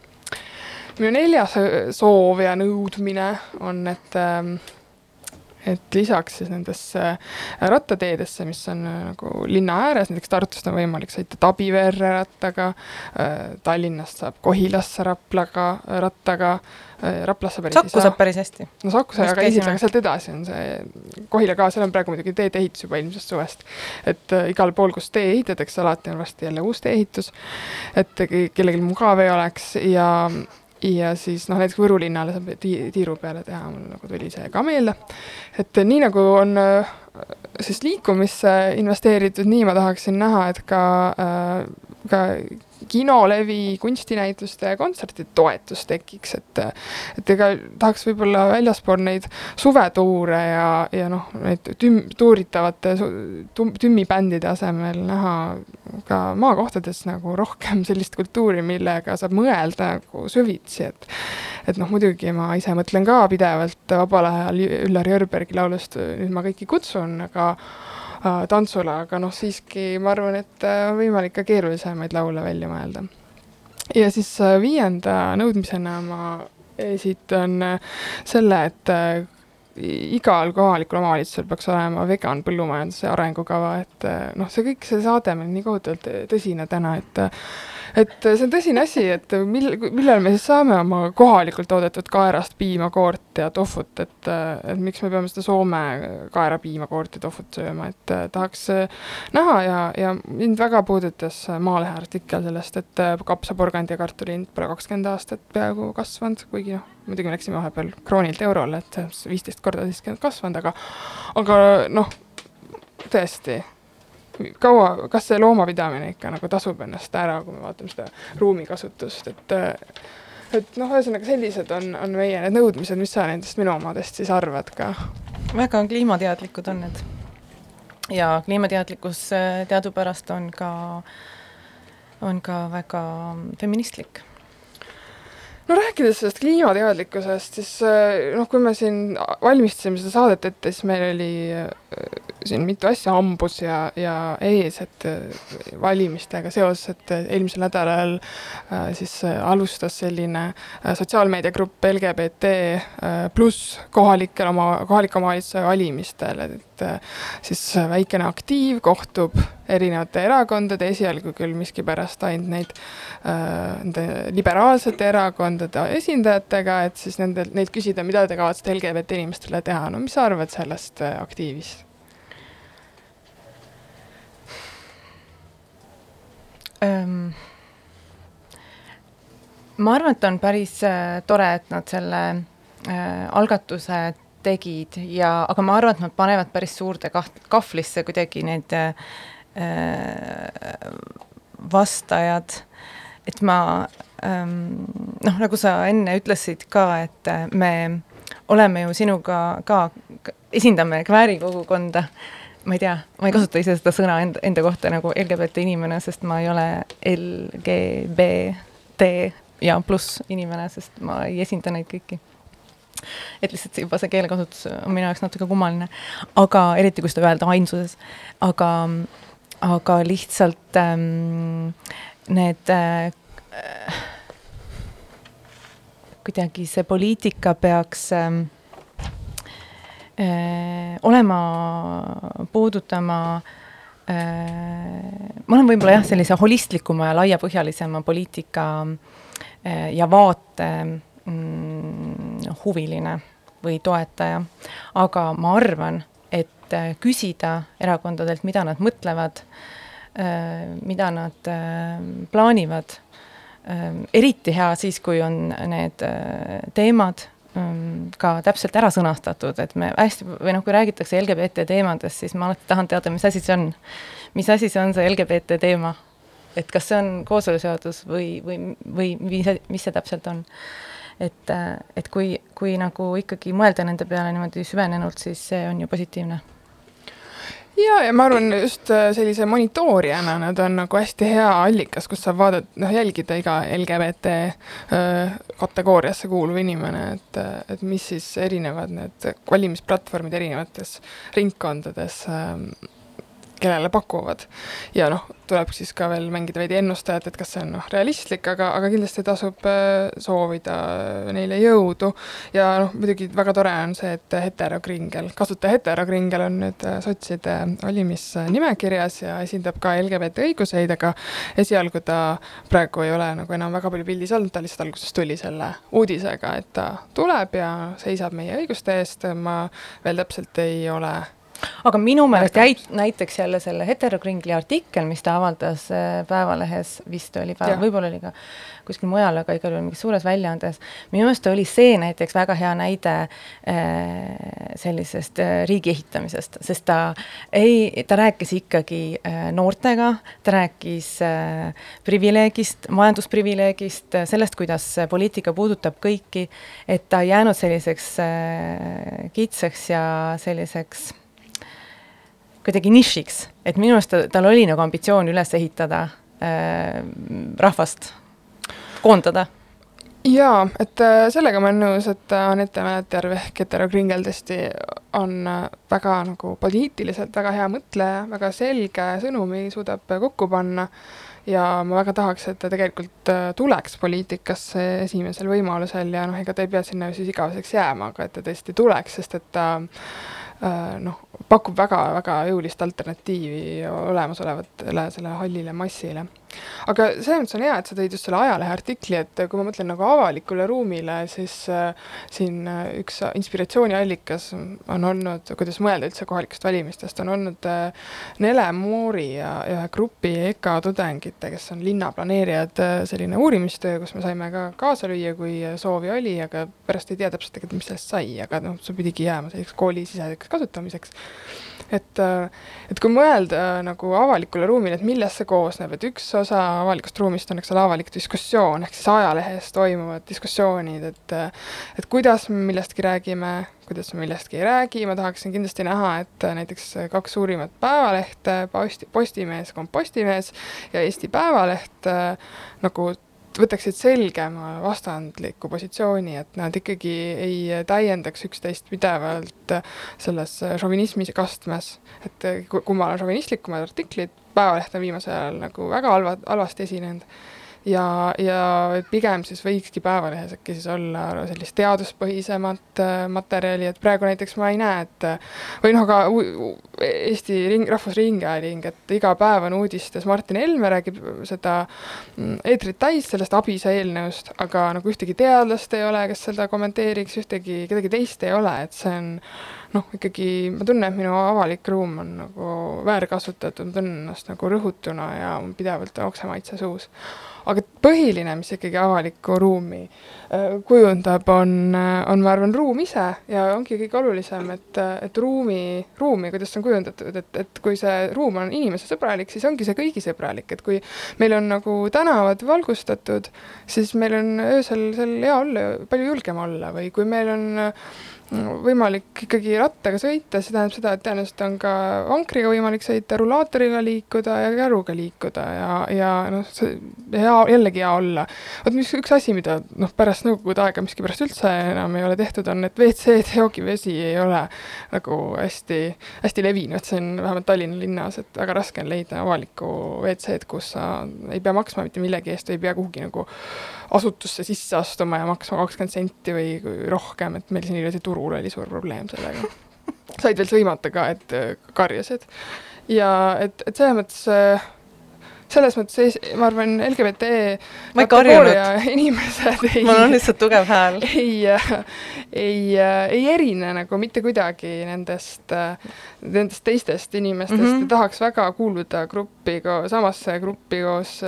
minu neljas soov ja nõudmine on, et ähm, et lisaks siis nendesse rattateedesse, mis on äh, nagu linna ääres, näiteks Tartust on võimalik sõita Tabiverre rattaga, äh, Tallinnast saab Kohilasse Raplaga, rattaga, äh, Raplasse päris Saku saab päris hästi. no väga easy, aga sealt edasi on see Kohila ka, seal on praegu muidugi teedeehitus juba eelmisest suvest. et äh, igal pool, kus tee ehitatakse, alati on varsti jälle uus tee-ehitus, et kellelgi mugav ei oleks ja ja siis noh, näiteks Võru linnale saab ti-, tiiru peale teha, mul nagu tuli see ka meelde. et nii nagu on äh, siis liikumisse investeeritud, nii ma tahaksin näha, et ka äh,, ka kinolevi, kunstinäituste ja kontsertide toetus tekiks, et et ega tahaks võib-olla väljaspool neid suvetuure ja, ja noh, neid tüm-, tuuritavate tum-, tümmibändide asemel näha ka maakohtades nagu rohkem sellist kultuuri, millega saab mõelda nagu süvitsi, et et noh, muidugi ma ise mõtlen ka pidevalt vabal ajal Üllar Jörbergi laulust Nüüd ma kõiki kutsun, aga tantsule, aga noh, siiski ma arvan, et äh, on võimalik ka keerulisemaid laule välja mõelda. ja siis äh, viienda nõudmisena ma esitan selle, et igal kohalikul omavalitsusel peaks olema vegan põllumajanduse arengukava, et noh, see kõik, see saade on nii kohutavalt tõsine täna, et et see on tõsine asi, et mil, millal me siis saame oma kohalikult toodetud kaerast piimakoort ja tohvut, et, et miks me peame seda Soome kaera piimakoort ja tohvut sööma, et tahaks näha ja, ja mind väga puudutas Maalehe artikkel sellest, et kapsaporgandi ja kartuli hind pole kakskümmend aastat peaaegu kasvanud, kuigi noh, muidugi me läksime vahepeal kroonilt eurole, et viisteist korda siiski on kasvanud, aga aga noh, tõesti kaua, kas see loomapidamine ikka nagu tasub ennast ära, kui me vaatame seda ruumikasutust, et et noh, ühesõnaga sellised on, on meie need nõudmised, mis sa nendest minu omadest siis arvad ka? väga kliimateadlikud on need. ja kliimateadlikkus äh, teadupärast on ka, on ka väga feministlik no rääkides sellest kliimateadlikkusest, siis äh, noh, kui me siin valmistasime seda saadet ette, siis meil oli äh, siin mitu asja hambus ja, ja ees, et äh, valimistega seoses, et äh, eelmisel nädalal äh, siis alustas selline sotsiaalmeediagrupp LGBT pluss kohalikel oma, kohalike omavalitsuse valimistel, et siis väikene aktiiv kohtub erinevate erakondade, esialgu küll miskipärast ainult neid nende liberaalsete erakondade esindajatega, et siis nendel, neilt küsida, mida te kavatsete LGBT inimestele teha, no mis sa arvad sellest aktiivist? Ähm,? ma arvan, et on päris äh, tore, et nad selle äh, algatuse tegid ja, aga ma arvan, et nad panevad päris suurde kaht-, kahvlisse kuidagi need äh, vastajad, et ma ähm, noh, nagu sa enne ütlesid ka, et äh, me oleme ju sinuga ka, esindame kvääri kogukonda, ma ei tea, ma ei kasuta ise seda sõna enda, enda kohta nagu LGBT inimene, sest ma ei ole LGBT ja pluss inimene, sest ma ei esinda neid kõiki. Et lihtsalt juba see keelekasutus on minu jaoks natuke kummaline, aga eriti kui seda öelda ainsuses, aga, aga lihtsalt ähm, need äh, kuidagi see poliitika peaks ähm, äh, olema, puudutama äh, ma olen võib-olla jah, sellise holistlikuma ja laiapõhjalisema poliitika äh, ja vaate mm, huviline või toetaja, aga ma arvan, et äh, küsida erakondadelt, mida nad mõtlevad äh,, mida nad äh, plaanivad äh,, eriti hea siis, kui on need äh, teemad ka täpselt ära sõnastatud, et me hästi, või noh, kui räägitakse LGBT teemadest, siis ma alati tahan teada, mis asi see on. mis asi see on, see LGBT teema? et kas see on kooseluseadus või, või, või mis, mis see täpselt on et, et kui, kui nagu ikkagi mõelda nende peale niimoodi süvenenult, siis see on ju positiivne ja, ja ma arvan, just äh, sellise monitoorijana nad on nagu hästi hea allikas, kus saab vaadata, noh, jälgida iga LGBT äh, kategooriasse kuuluv inimene, et, et mis siis erinevad need valimisplatvormid erinevates ringkondades ähm, kellele pakuvad. ja noh, tuleb siis ka veel mängida veidi ennustajat, et kas see on noh, realistlik, aga, aga kindlasti tasub äh, soovida neile jõudu ja noh, muidugi väga tore on see, et heterokringel, kasutaja heterokringel on nüüd äh, sotside valimisnimekirjas ja esindab ka LGBT õiguseid, aga esialgu ta praegu ei ole nagu enam väga palju pildis olnud, ta lihtsalt alguses tuli selle uudisega, et ta tuleb ja seisab meie õiguste eest, ma veel täpselt ei ole aga minu meelest jäi näiteks jälle selle heterokringli artikkel, mis ta avaldas äh, Päevalehes, vist oli päev, võib-olla oli ka kuskil mujal, aga igal juhul mingis suures väljaandes, minu meelest oli see näiteks väga hea näide äh, sellisest äh, riigi ehitamisest, sest ta ei, ta rääkis ikkagi noortega, ta rääkis privileegist, majandusprivileegist, sellest, kuidas poliitika puudutab kõiki, et ta ei jäänud selliseks kitsaks ja selliseks kuidagi nišiks, et minu arust tal oli nagu ambitsioon üles ehitada äh, rahvast, koondada. Jaa, et äh, sellega ma olen nõus, et äh, Anette Mäletjärv ehk Hetero Kringel tõesti on äh, väga nagu poliitiliselt väga hea mõtleja, väga selge sõnumi suudab kokku panna ja ma väga tahaks, et ta tegelikult tuleks poliitikasse esimesel võimalusel ja noh, ega ta ei pea sinna siis igaveseks jääma, aga et ta tõesti tuleks, sest et ta noh, pakub väga-väga jõulist alternatiivi olemasolevatele selle hallile massile. Aga selles mõttes on hea, et sa tõid just selle ajalehe artikli, et kui ma mõtlen nagu avalikule ruumile, siis äh, siin äh, üks inspiratsiooniallikas on olnud, kuidas mõelda üldse kohalikest valimistest, on olnud äh, Nele Moori ja ühe grupi EKA tudengite, kes on linnaplaneerijad, äh, selline uurimistöö, kus me saime ka kaasa lüüa, kui soovi oli, aga pärast ei tea täpselt mis sellest sai, aga noh, see pidigi jääma selliseks koolisiseseks kasutamiseks et, äh, et kui mõelda äh, nagu avalikule ruumile, et millest see koosneb, et üks osa avalikust ruumist on, eks ole, avalik diskussioon, ehk siis ajalehes toimuvad diskussioonid, et äh, et kuidas me millestki räägime, kuidas me millestki ei räägi, ma tahaksin kindlasti näha, et näiteks kaks suurimat päevalehte, Posti, Postimees, Kompostimees ja Eesti Päevaleht nagu võtaksid selgema vastandliku positsiooni, et nad ikkagi ei täiendaks üksteist pidevalt selles šovinismi kastmes. et kummal on šovinistlikumad artiklid, Päevaleht on viimasel ajal nagu väga halva, halvasti esinenud ja, ja pigem siis võikski Päevalehes äkki siis olla sellist teaduspõhisemat äh, materjali, et praegu näiteks ma ei näe, et või noh, aga Eesti Ring-, Rahvusringhääling, et iga päev on uudistes, Martin Helme räägib seda mm, eetrit täis sellest ABIS-e eelnõust, aga nagu ühtegi teadlast ei ole, kes seda kommenteeriks, ühtegi, kedagi teist ei ole, et see on noh, ikkagi ma tunnen, et minu avalik ruum on nagu väärkasutatud, ma tunnen ennast nagu rõhutuna ja pidevalt oksemaitse suus aga põhiline, mis ikkagi avalikku ruumi äh, kujundab, on, on, ma arvan, ruum ise ja ongi kõige olulisem, et, et ruumi, ruumi, kuidas see on kujundatud, et, et kui see ruum on inimesesõbralik, siis ongi see kõigisõbralik, et kui meil on nagu tänavad valgustatud, siis meil on öösel seal hea olla, palju julgem olla. Või kui meil on äh, võimalik ikkagi rattaga sõita, see tähendab seda, et tõenäoliselt on ka vankriga võimalik sõita, rullaatoriga liikuda ja käruga liikuda ja, ja noh, see hea, jällegi hea olla. vot mis üks asi, mida noh, pärast nõukogude aega miskipärast üldse enam ei ole tehtud, on, et WC-d joogivesi ei ole nagu hästi, hästi levinud, see on vähemalt Tallinna linnas, et väga raske on leida avalikku WC-d, kus sa ei pea maksma mitte millegi eest, ei pea kuhugi nagu asutusse sisse astuma ja maksma kakskümmend senti või rohkem, et meil siin hiljuti turul oli suur probleem sellega. [laughs] said veel sõimata ka, et äh, karjasid. ja et, et selles mõttes äh, selles mõttes ma arvan, LGBT ma ei karjunud. [laughs] inimesed ei mul on lihtsalt tugev hääl. [laughs] ei, ei, ei erine nagu mitte kuidagi nendest, nendest teistest inimestest mm -hmm. tahaks väga kuuluda gruppi, samasse gruppi koos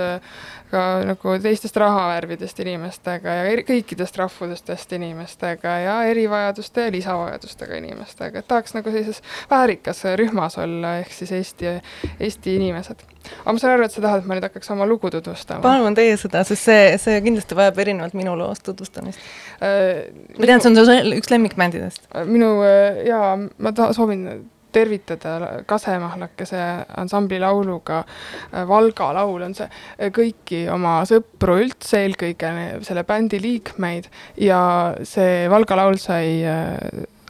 ka nagu teistest rahavärvidest inimestega ja eri, kõikidest rahvusestest inimestega ja erivajadustega ja lisavajadustega inimestega, et tahaks nagu sellises väärikas rühmas olla, ehk siis Eesti, Eesti inimesed. Aga ma saan aru, et sa tahad, et ma nüüd hakkaks oma lugu tutvustama? palun teie seda, sest see, see kindlasti vajab erinevalt minu loost tutvustamist äh,. ma tean, see on su üks lemmikbändidest. minu äh, jaa, ma ta-, soovin tervitada Kasemahlakese ansambli lauluga äh, Valga laul on see, äh, kõiki oma sõpru üldse, eelkõige selle bändi liikmeid ja see Valga laul sai äh,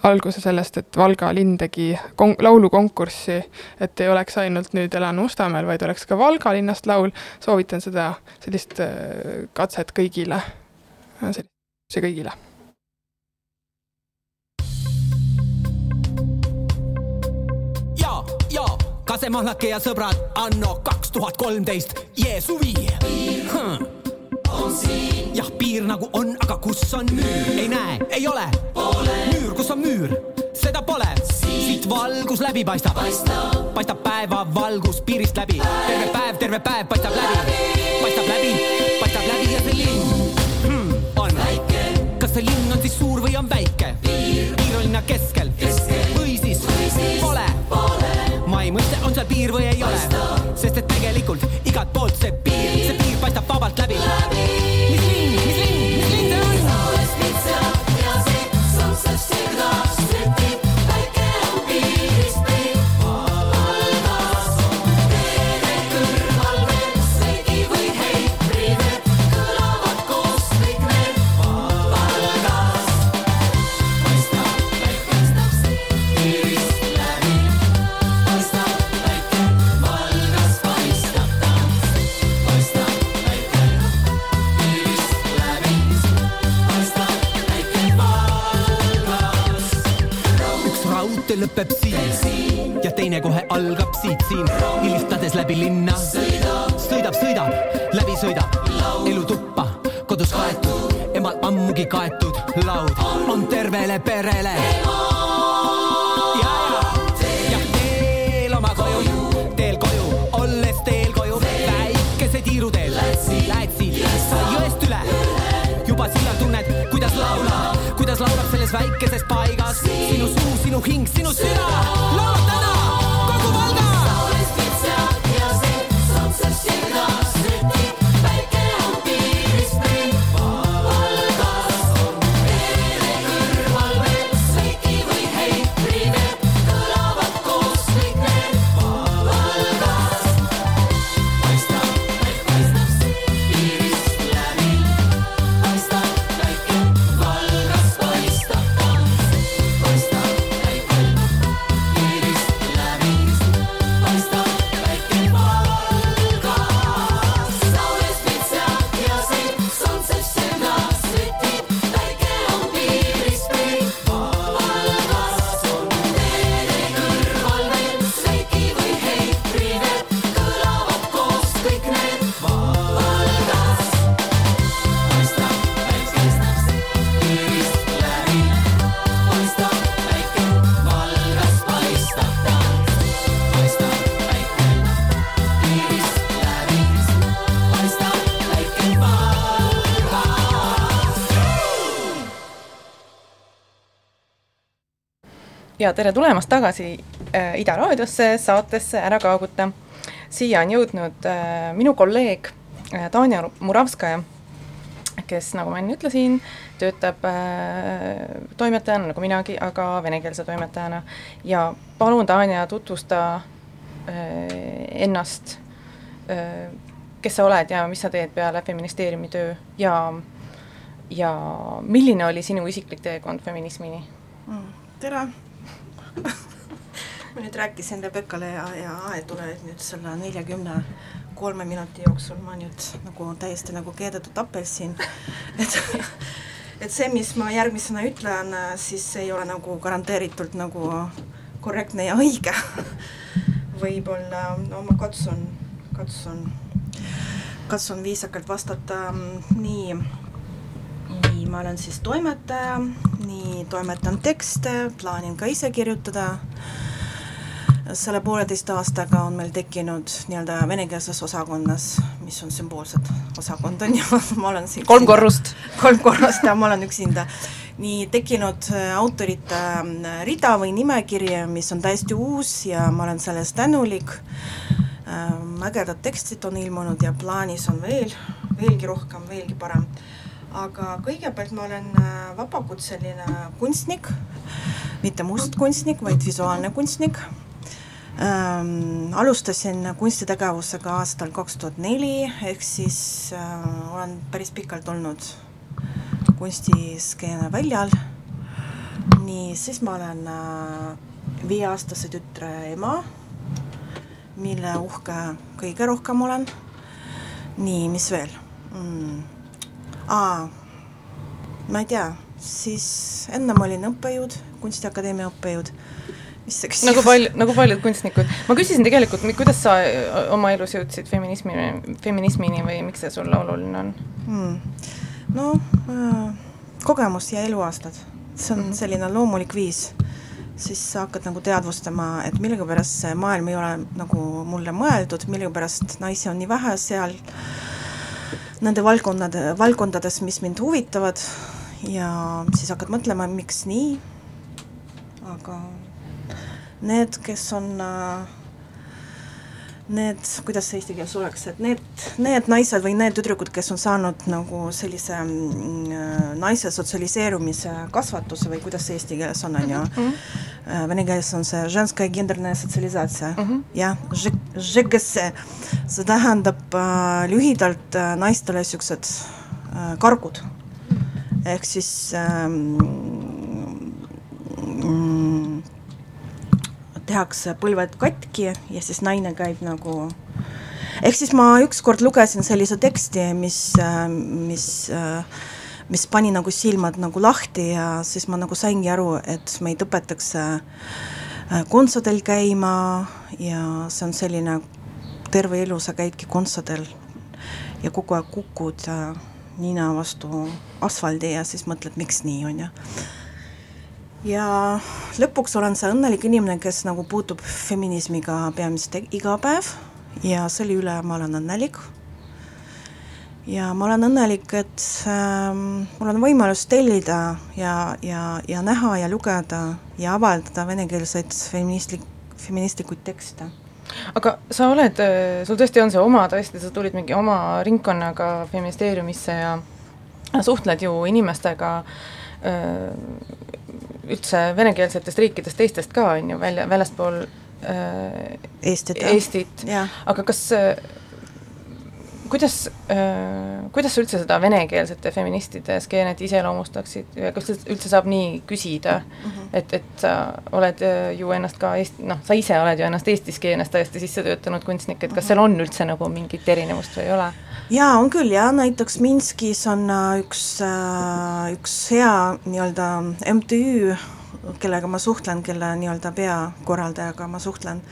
alguse sellest, et Valga linn tegi kon-, laulukonkurssi, et ei oleks ainult nüüd Elan Mustamäel, vaid oleks ka Valga linnast laul, soovitan seda, sellist katset kõigile, see kõigile. Kasemahlake ja sõbrad, anno kaks tuhat kolmteist, jee suvi hm.. Jah, piir nagu on, aga kus on müür? ei näe, ei ole. müür, kus on müür? seda pole. siit valgus läbi paistab. paistab päevavalgus piirist läbi. terve päev, terve päev paistab läbi. paistab läbi, paistab läbi ja see linn hmm, on. kas see linn on siis suur või on väike? piir on linna keskel, keskel. või siis, või siis pole, pole mai mõiste on seal piir või ei ole, sest et tegelikult igalt poolt see piir siin, hilistades läbi linna. sõidab, sõidab, läbi sõidab, elutuppa, kodus kaetud, emal ammugi kaetud laud on tervele perele. jah, teel oma koju, teel koju, olles teel koju, väikese tiiruteel, lähed siit, sa jõest üle, juba sillal tunned, kuidas laulab, kuidas laulab selles väikeses paigas sinu suu, sinu hing, sinu süda, laulab täna ja tere tulemast tagasi äh, Ida raadiosse saatesse Ära kaaguta. siia on jõudnud äh, minu kolleeg äh, Tanja Muravskaja, kes, nagu ma enne ütlesin, töötab äh, toimetajana nagu minagi, aga venekeelse toimetajana ja palun, Tanja, tutvusta äh, ennast äh,, kes sa oled ja mis sa teed peale feministeeriumi töö ja ja milline oli sinu isiklik teekond feminismini mm,? tere [laughs] ma nüüd rääkisin Rebekale ja, ja Aetule, et nüüd selle neljakümne kolme minuti jooksul ma nüüd nagu täiesti nagu keedetud apelsin, [laughs] et et see, mis ma järgmisena ütlen, siis ei ole nagu garanteeritult nagu korrektne ja õige. [laughs] võib-olla, no ma katsun, katsun, katsun viisakalt vastata nii nii, ma olen siis toimetaja, nii toimetan tekste, plaanin ka ise kirjutada. selle pooleteist aastaga on meil tekkinud nii-öelda venekeelses osakonnas, mis on sümboolsed osakond on ju, [laughs] ma olen siin kolm korrust. [laughs] kolm korrust ja ma olen üksinda. nii tekkinud äh, autorite äh, rida või nimekiri, mis on täiesti uus ja ma olen selle eest tänulik. Äh, ägedad tekstid on ilmunud ja plaanis on veel, veelgi rohkem, veelgi parem aga kõigepealt ma olen äh, vabakutseline kunstnik, mitte must kunstnik, vaid visuaalne kunstnik ähm,. alustasin kunstitegevusega aastal kaks tuhat neli, ehk siis äh, olen päris pikalt olnud kunstiskeene väljal. nii, siis ma olen äh, viieaastase tütre ema, mille uhke kõige rohkem olen. nii, mis veel mm.? Aa, ma ei tea, siis enne ma olin õppejõud, Kunstiakadeemia õppejõud. mis see küsimus? nagu palju, nagu paljud kunstnikud. ma küsisin tegelikult, kuidas sa oma elus jõudsid feminismini, feminismini või miks see sulle oluline on hmm.? no äh, kogemus ja eluaastad, see on mm. selline loomulik viis siis sa hakkad nagu teadvustama, et millegipärast see maailm ei ole nagu mulle mõeldud, millegipärast naisi on nii vähe seal nende valdkonnade, valdkondades, mis mind huvitavad. Ja siis hakkad mõtlema, miks nii, aga need, kes on äh, need, kuidas see eesti keeles oleks, et need, need naised või need tüdrukud, kes on saanud nagu sellise mm, äh, naise sotsialiseerumise kasvatuse või kuidas see eesti keeles on, on ju. Mm -hmm.. Vene keeles on see ženskaja genderne sotsialisatsia mm -hmm., jah, žegese, see tähendab äh, lühidalt äh, naistele siuksed äh, kargud. Mhm. Ehk siis ähm,. Mm, tehakse põlved katki ja siis naine käib nagu ehk siis ma ükskord lugesin sellise teksti, mis, mis, mis pani nagu silmad nagu lahti ja siis ma nagu saingi aru, et meid õpetatakse äh, kontsadel käima ja see on selline terve elu sa käidki kontsadel ja kogu aeg kukud äh, nina vastu asfaldi ja siis mõtled, miks nii, on ju ja lõpuks olen see õnnelik inimene, kes nagu puutub feminismiga peamiselt iga päev ja selle üle ma olen õnnelik. ja ma olen õnnelik, et ähm, mul on võimalus tellida ja, ja, ja näha ja lugeda ja avaldada venekeelseid feministlik, feministlikuid tekste aga sa oled, sul tõesti on see oma, tõesti, sa tulid mingi oma ringkonnaga feministeeriumisse ja suhtled ju inimestega öö, üldse venekeelsetest riikidest, teistest ka, on ju, välja, väljaspool äh, Eestit, Eestit., aga kas äh, kuidas äh,, kuidas sa üldse seda venekeelsete feministide skeenet iseloomustaksid ja kas üldse saab nii küsida mm, -hmm. et, et sa oled äh, ju ennast ka Eesti, noh, sa ise oled ju ennast Eesti skeenes täiesti sisse töötanud kunstnik, et kas seal on üldse nagu mingit erinevust või ei ole? jaa, on küll jah, näiteks Minskis on äh, üks, äh, üks hea nii-öelda MTÜ, kellega ma suhtlen, kelle nii-öelda peakorraldajaga ma suhtlen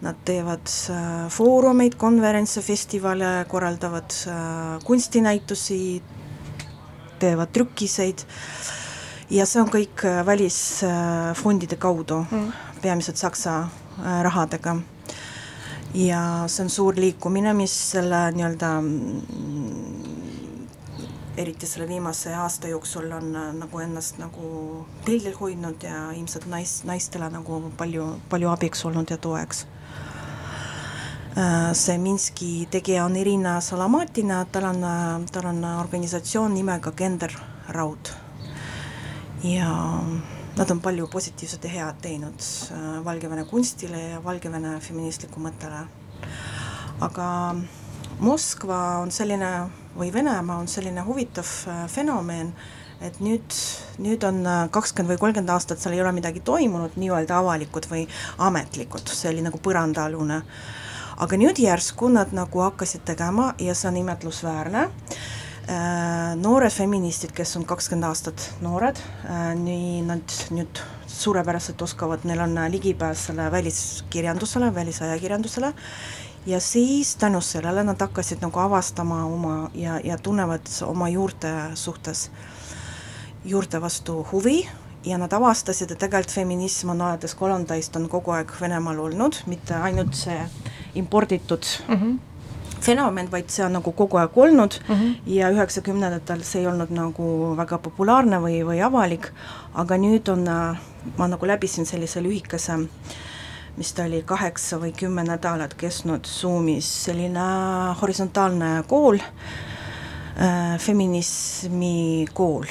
Nad teevad äh, foorumeid, konverentse, festivale, korraldavad äh, kunstinäitusi, teevad trükiseid ja see on kõik äh, välisfondide kaudu mm., peamiselt Saksa rahadega. ja see on suur liikumine, mis selle nii-öelda mm, eriti selle viimase aasta jooksul on nagu ennast nagu pildil hoidnud ja ilmselt nais, naistele nagu palju, palju abiks olnud ja toeks see Minski tegija on Irina Salamatina, tal on, äh, tal on organisatsioon nimega Gender Raud. ja nad on palju positiivset ja head teinud äh, Valgevene kunstile ja Valgevene feministliku mõttele. aga Moskva on selline või Venemaa on selline huvitav fenomen, et nüüd, nüüd on kakskümmend või kolmkümmend aastat seal ei ole midagi toimunud, nii-öelda avalikud või ametlikud, see oli nagu põrandaalune aga nüüd järsku nad nagu hakkasid tegema ja see on imetlusväärne. Äh,, noored feministid, kes on kakskümmend aastat noored äh,, nii nad nüüd suurepäraselt oskavad, neil on ligipääs selle väliskirjandusele, välisajakirjandusele, ja siis tänu sellele nad hakkasid nagu avastama oma ja, ja tunnevad oma juurte suhtes, juurte vastu huvi. Ja nad avastasid, et tegelikult feminism on alates kolmteist on kogu aeg Venemaal olnud, mitte ainult see imporditud mm -hmm. fenomen, vaid see on nagu kogu aeg olnud mm -hmm. ja üheksakümnendatel see ei olnud nagu väga populaarne või, või avalik, aga nüüd on, ma nagu läbisin sellise lühikese mis ta oli, kaheksa või kümme nädalat kestnud Zoomis selline horisontaalne kool äh,, feminismi kool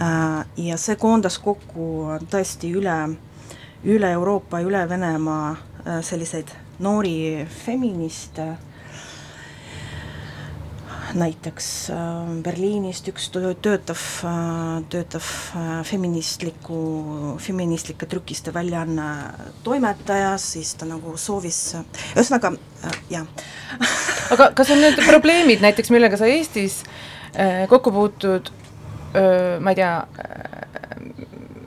äh,. ja see koondas kokku tõesti üle, üle Euroopa, üle Venemaa äh, selliseid noori feministe, näiteks äh, Berliinist üks töötav, äh, töötav äh, feministliku, feministlike trükiste väljaanne toimetaja, siis ta nagu soovis, ühesõnaga jah. [laughs] aga kas on need probleemid näiteks, millega sa Eestis kokku puutud, ma ei tea,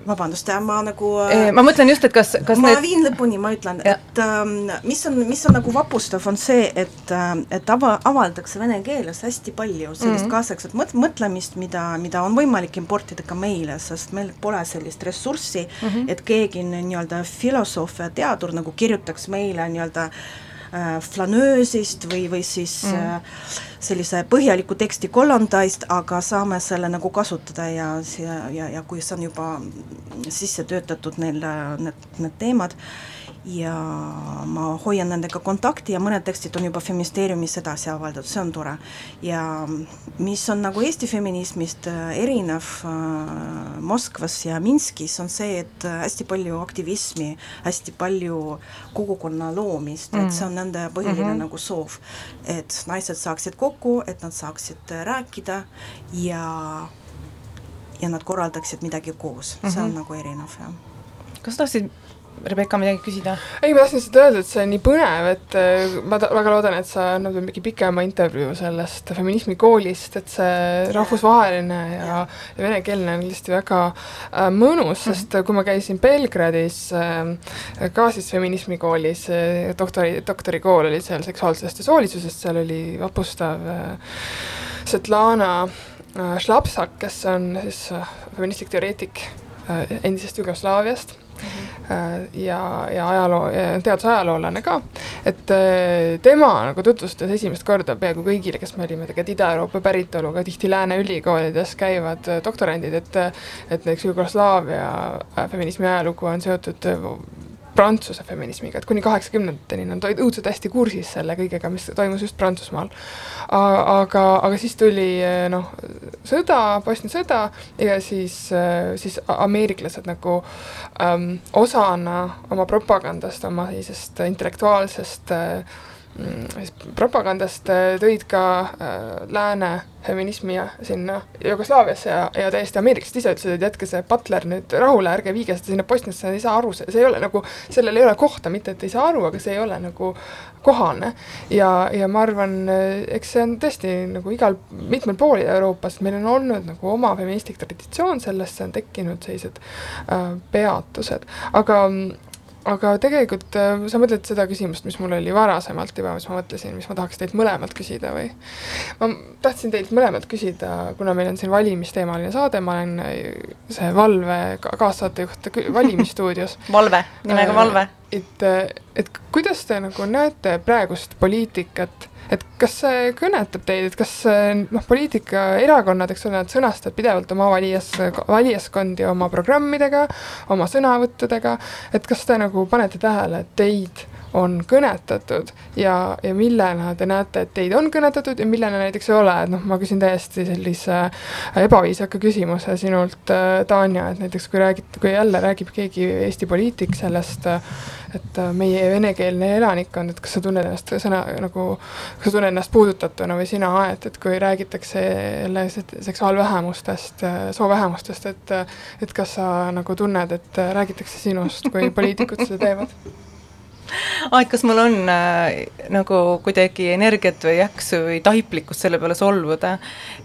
vabandust, ma nagu ma mõtlen just, et kas, kas ma need... viin lõpuni, ma ütlen, et ähm, mis on, mis on nagu vapustav, on see, et äh,, et ava, avaldatakse vene keeles hästi palju sellist mm -hmm. kaasaegset mõt-, mõtlemist, mida, mida on võimalik importida ka meile, sest meil pole sellist ressurssi mm, -hmm. et keegi nii-öelda filosoof ja teadur nagu kirjutaks meile nii-öelda äh, flanöösist või, või siis mm. äh, sellise põhjaliku teksti kollandaist, aga saame selle nagu kasutada ja, ja, ja, ja kui see on juba sisse töötatud neil need, need teemad, ja ma hoian nendega kontakti ja mõned tekstid on juba Feministeeriumis edasi avaldatud, see on tore. ja mis on nagu Eesti feminismist äh, erinev äh, Moskvas ja Minskis, on see, et äh, hästi palju aktivismi, hästi palju kogukonna loomist mm., et see on nende põhiline mm -hmm. nagu soov. et naised saaksid kokku, et nad saaksid rääkida ja ja nad korraldaksid midagi koos mm, -hmm. see on mhm. nagu erinev, jah. kas tahtsid Rebecca midagi küsida? ei, ma tahtsin lihtsalt öelda, et see on nii põnev, et äh, ma väga loodan, et sa annad mingi pikema intervjuu sellest feminismikoolist, et see rahvusvaheline ja, ja venekeelne on kindlasti väga äh, mõnus, mhm. sest kui ma käisin Belgradis äh, ka siis feminismikoolis äh,, doktori, doktorikool oli seal seksuaalsusest ja soolisusest, seal oli vapustav äh, Svetlana äh, Šlapsak, kes on siis äh, feministlik teoreetik äh, endisest Jugoslaaviast ja, ja ajaloo, teadusajaloolane ka, et äh, tema nagu tutvustas esimest korda peaaegu kõigile, kes me olime tegelikult Ida-Euroopa päritolu, ka tihti lääne ülikoolides käivad äh, doktorandid, et et näiteks Jugoslaavia feminismi ajalugu on seotud Prantsuse feminismiga, et kuni kaheksakümnendateni nad olid õudselt hästi kursis selle kõigega, mis toimus just Prantsusmaal. aga, aga siis tuli noh, sõda, Bosnia sõda ja siis, siis ameeriklased nagu ähm, osana oma propagandast, oma sellisest intellektuaalsest äh, propagandast äh, tõid ka äh, lääne feminismi ja sinna Jugoslaaviasse ja, ja täiesti ameeriklased ise ütlesid, et jätke see Butler nüüd rahule, ärge viige seda sinna Bosniasse, ei saa aru, see, ei ole nagu, sellel ei ole kohta, mitte et ei saa aru, aga see ei ole nagu kohane. ja, ja ma arvan, äh, eks see on tõesti nagu igal, mitmel pool Euroopas, meil on olnud nagu oma feministlik traditsioon, sellest on tekkinud sellised äh, peatused, aga aga tegelikult äh, sa mõtled seda küsimust, mis mul oli varasemalt juba, mis ma mõtlesin, mis ma tahaks teilt mõlemalt küsida või? ma tahtsin teilt mõlemalt küsida, kuna meil on siin valimisteemaline saade, ma olen äh, see valve kaassaatejuht Valimisstuudios [laughs] valve, nimega Valve. et, et kuidas te nagu näete praegust poliitikat et kas see kõnetab teid, et kas see, noh, poliitikaerakonnad, eks ole, nad sõnastavad pidevalt oma valijas, valijaskondi oma programmidega, oma sõnavõttudega, et kas te nagu panete tähele, et teid on kõnetatud ja, ja millena te näete, et teid on kõnetatud ja millena näiteks ei ole, et noh, ma küsin täiesti sellise ebaviisaka küsimuse sinult, Tanja, et näiteks kui räägid, kui jälle räägib keegi Eesti poliitik sellest, et meie venekeelne elanikkond, et kas sa tunned ennast sõna nagu, kas sa tunned ennast puudutatuna või sina, Aet, et kui räägitakse jälle seksuaalvähemustest, soovähemustest, et et kas sa nagu tunned, et räägitakse sinust, kui poliitikud seda teevad? [laughs] aa, et kas mul on äh, nagu kuidagi energiat või jaksu või taiplikkust selle peale solvuda?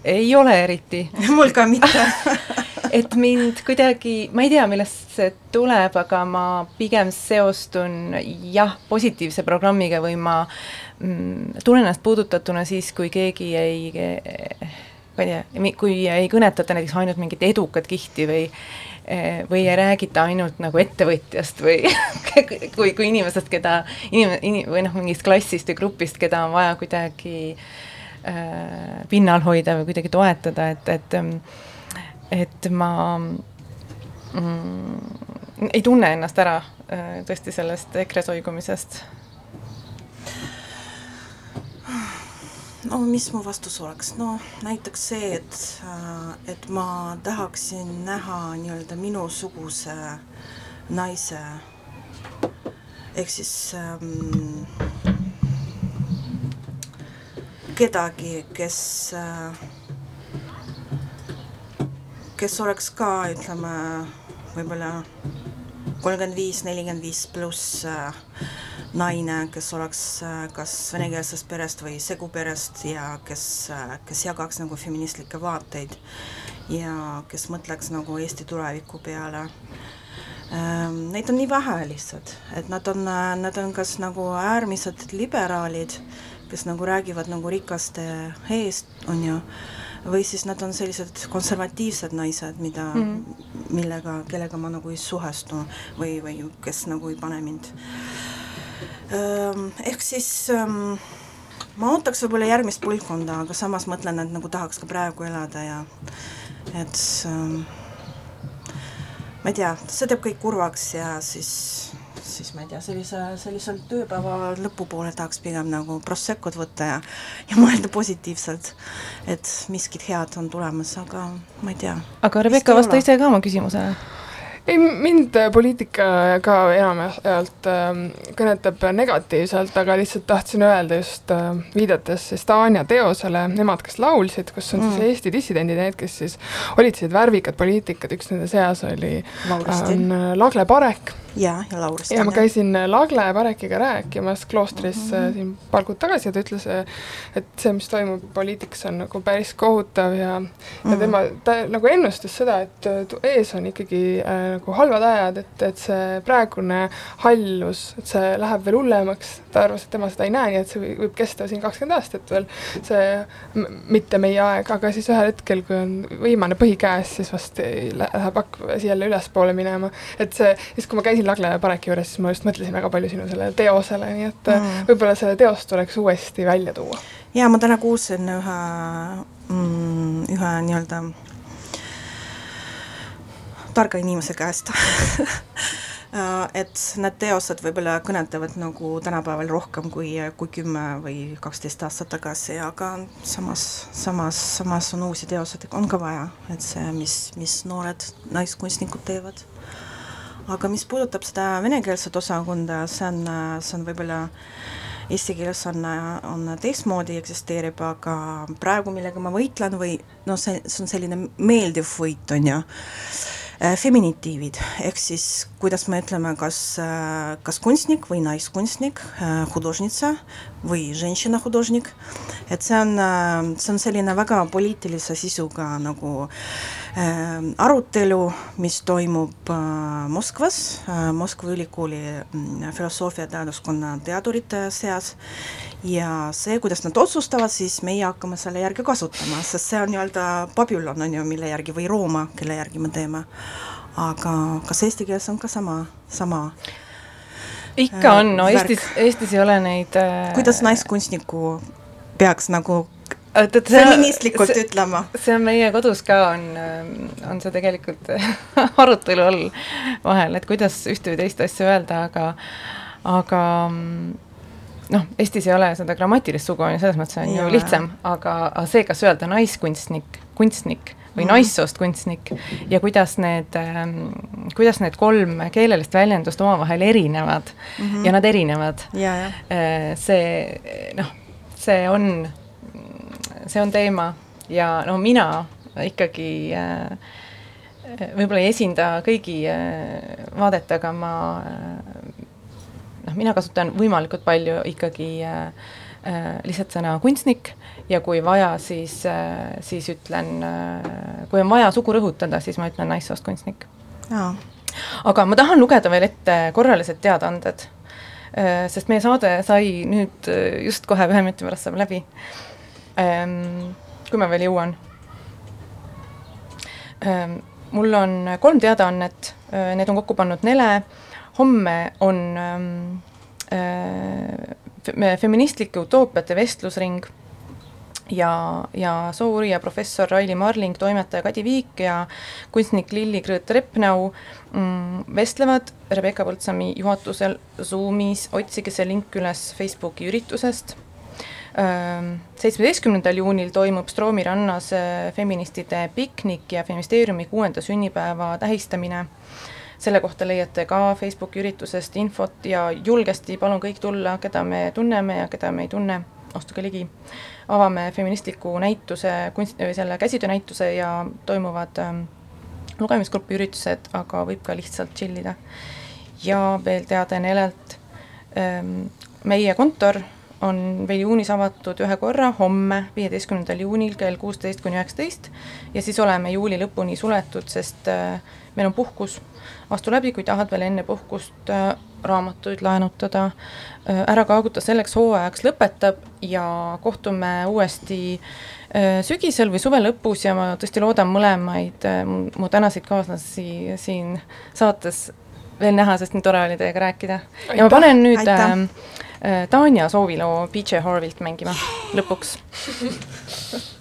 ei ole eriti. [laughs] mul ka mitte [laughs] et mind kuidagi, ma ei tea, millest see tuleb, aga ma pigem seostun jah, positiivse programmiga või ma mm, tunnen ennast puudutatuna siis, kui keegi ei ma ei tea, kui ei kõnetata näiteks ainult mingit edukat kihti või või ei räägita ainult nagu ettevõtjast või [laughs] kui, kui inimesest, keda inim-, inim-, või noh, mingist klassist või grupist, keda on vaja kuidagi äh, pinnal hoida või kuidagi toetada, et, et et ma mm, ei tunne ennast ära äh, tõesti sellest EKRE soigumisest no mis mu vastus oleks, no näiteks see, et, äh, et ma tahaksin näha nii-öelda minusuguse naise. Ehk siis ähm, kedagi, kes äh,, kes oleks ka, ütleme, võib-olla kolmkümmend viis, nelikümmend viis pluss äh, naine, kes oleks äh, kas venekeelsest perest või seguperest ja kes, äh, kes jagaks nagu feministlikke vaateid ja kes mõtleks nagu Eesti tuleviku peale. Ähm, neid on nii vähe lihtsalt, et nad on, nad on kas nagu äärmised liberaalid, kes nagu räägivad nagu rikaste eest, on ju, või siis nad on sellised konservatiivsed naised, mida mm, -hmm. millega, kellega ma nagu ei suhestu või, või kes nagu ei pane mind ehk siis ähm, ma ootaks võib-olla järgmist põlvkonda, aga samas mõtlen, et nagu tahaks ka praegu elada ja et ähm, ma ei tea, see teeb kõik kurvaks ja siis, siis ma ei tea, sellise, sellisel tööpäeva lõpupoole tahaks pigem nagu Proseccot võtta ja, ja mõelda positiivselt, et miskit head on tulemas, aga ma ei tea. aga Rebecca, vasta ise ka oma küsimusele ei, mind poliitika ka enamjaolt äh, kõnetab negatiivselt, aga lihtsalt tahtsin öelda just äh, viidates siis Tanja teosele Nemad, kes laulsid, kus on mm. siis Eesti dissidendid, need, kes siis olid sellised värvikad poliitikad, üks nende seas oli äh, Lagle Parek ja, ja Lauristin. ja ma käisin Lagle Parekiga rääkimas kloostris mm -hmm. siin paar kuud tagasi ja ta ütles, et see, mis toimub poliitikas, on nagu päris kohutav ja mm, -hmm. ja mhm. tema, ta nagu ennustas seda, et ees on ikkagi äh, nagu halvad ajad, et, et see praegune hallus, et see läheb veel hullemaks, ta arvas, et tema seda ei näe, nii et see võib kesta siin kakskümmend aastat veel, see mitte meie aeg, aga siis ühel hetkel, kui on viimane põhi käes, siis vast läheb hakk jälle ülespoole minema, et see, siis kui ma käisin Lagle Pareki juures, siis ma just mõtlesin väga palju sinu sellele teosele, nii et mm. võib-olla see teos tuleks uuesti välja tuua. jaa, ma täna kuulsin ühe mm,, ühe nii-öelda targa inimese käest [laughs] et need teosed võib-olla kõnetavad nagu tänapäeval rohkem kui, kui kümme või kaksteist aastat tagasi, aga samas, samas, samas on uusi teoseid, on ka vaja, et see, mis, mis noored naiskunstnikud teevad aga mis puudutab seda venekeelset osakonda, see on, see on võib-olla eesti keeles on, on teistmoodi eksisteerib, aga praegu, millega ma võitlen või noh, see, see on selline meeldiv võit, on ju. Äh, feminitiivid, ehk siis kuidas me ütleme, kas, äh, kas kunstnik või naiskunstnik, äh, hudžnitsa või ženšina hudžnik, et see on, see on selline väga poliitilise sisuga nagu äh, arutelu, mis toimub äh, Moskvas äh,, Moskva ülikooli äh, filosoofia teaduskonna teadurite seas ja see, kuidas nad otsustavad, siis meie hakkame selle järgi kasutama, sest see on nii-öelda Babylon on ju, mille järgi või Rooma, kelle järgi me teeme. aga kas eesti keeles on ka sama, sama? ikka on, no äh, Eestis, Eestis ei ole neid äh... kuidas naiskunstniku peaks nagu oot-oot, feministlikult ütlema? see on meie kodus ka, on, on see tegelikult [laughs] arutelu all vahel, et kuidas ühte või teist asja öelda, aga aga noh, Eestis ei ole seda grammatilist sugu, on ju, selles mõttes on Ei ju lihtsam, aga, see, kas öelda naiskunstnik, kunstnik või Mhm. naissoost kunstnik ja kuidas need ähm,, kuidas need kolm keelelist väljendust omavahel erinevad mm -hmm. ja nad erinevad ja. Äh, see noh, see on, see on teema. Ja no mina ikkagi äh, võib-olla ei esinda kõigi äh, vaadet, aga ma äh, noh, mina kasutan võimalikult palju ikkagi lihtsalt sõna kunstnik. Ja kui vaja, siis siis ütlen kui on vaja sugu rõhutada, siis ma ütlen naissoost kunstnik. Aga ma tahan lugeda veel ette korralised teadaanded, sest meie saade sai nüüd just kohe ühe minuti pärast saab läbi. Kui ma veel jõuan. mul on kolm teadaannet, need on kokku pannud Nele, homme on ähm, äh, feministlike utoopiate vestlusring ja, ja soourija professor Raili Marling, toimetaja Kadi Viik ja kunstnik Lilli Krõõt-Repnau mm, vestlevad Rebecca Põldsami juhatusel Zoomis, otsige see link üles Facebooki üritusest. Seitsmeteistkümnendal juunil toimub Stroomi rannas äh, feministide piknik ja feministeeriumi kuuenda sünnipäeva tähistamine selle kohta leiate ka Facebooki üritusest infot ja julgesti palun kõik tulla, keda me tunneme ja keda me ei tunne, astuge ligi. avame feministliku näituse, kunst, selle käsitöönäituse ja toimuvad ähm, lugemisgrupi üritused, aga võib ka lihtsalt chill ida. ja veel teade Nelelt ähm,, meie kontor on veel juunis avatud ühe korra, homme, viieteistkümnendal juunil kell kuusteist kuni üheksateist ja siis oleme juuli lõpuni suletud, sest äh, meil on puhkus. astu läbi, kui tahad veel enne puhkust äh, raamatuid laenutada äh,, Ära kaaguta selleks hooajaks lõpetab ja kohtume uuesti sügisel või suve lõpus ja ma tõesti loodan mõlemaid mu- mu tänaseid kaaslasi siin saates veel näha, sest nii tore oli teiega rääkida. ja ma panen nüüd Aitäh. Tanja sooviloo PJ Harvilt mängima lõpuks. [laughs]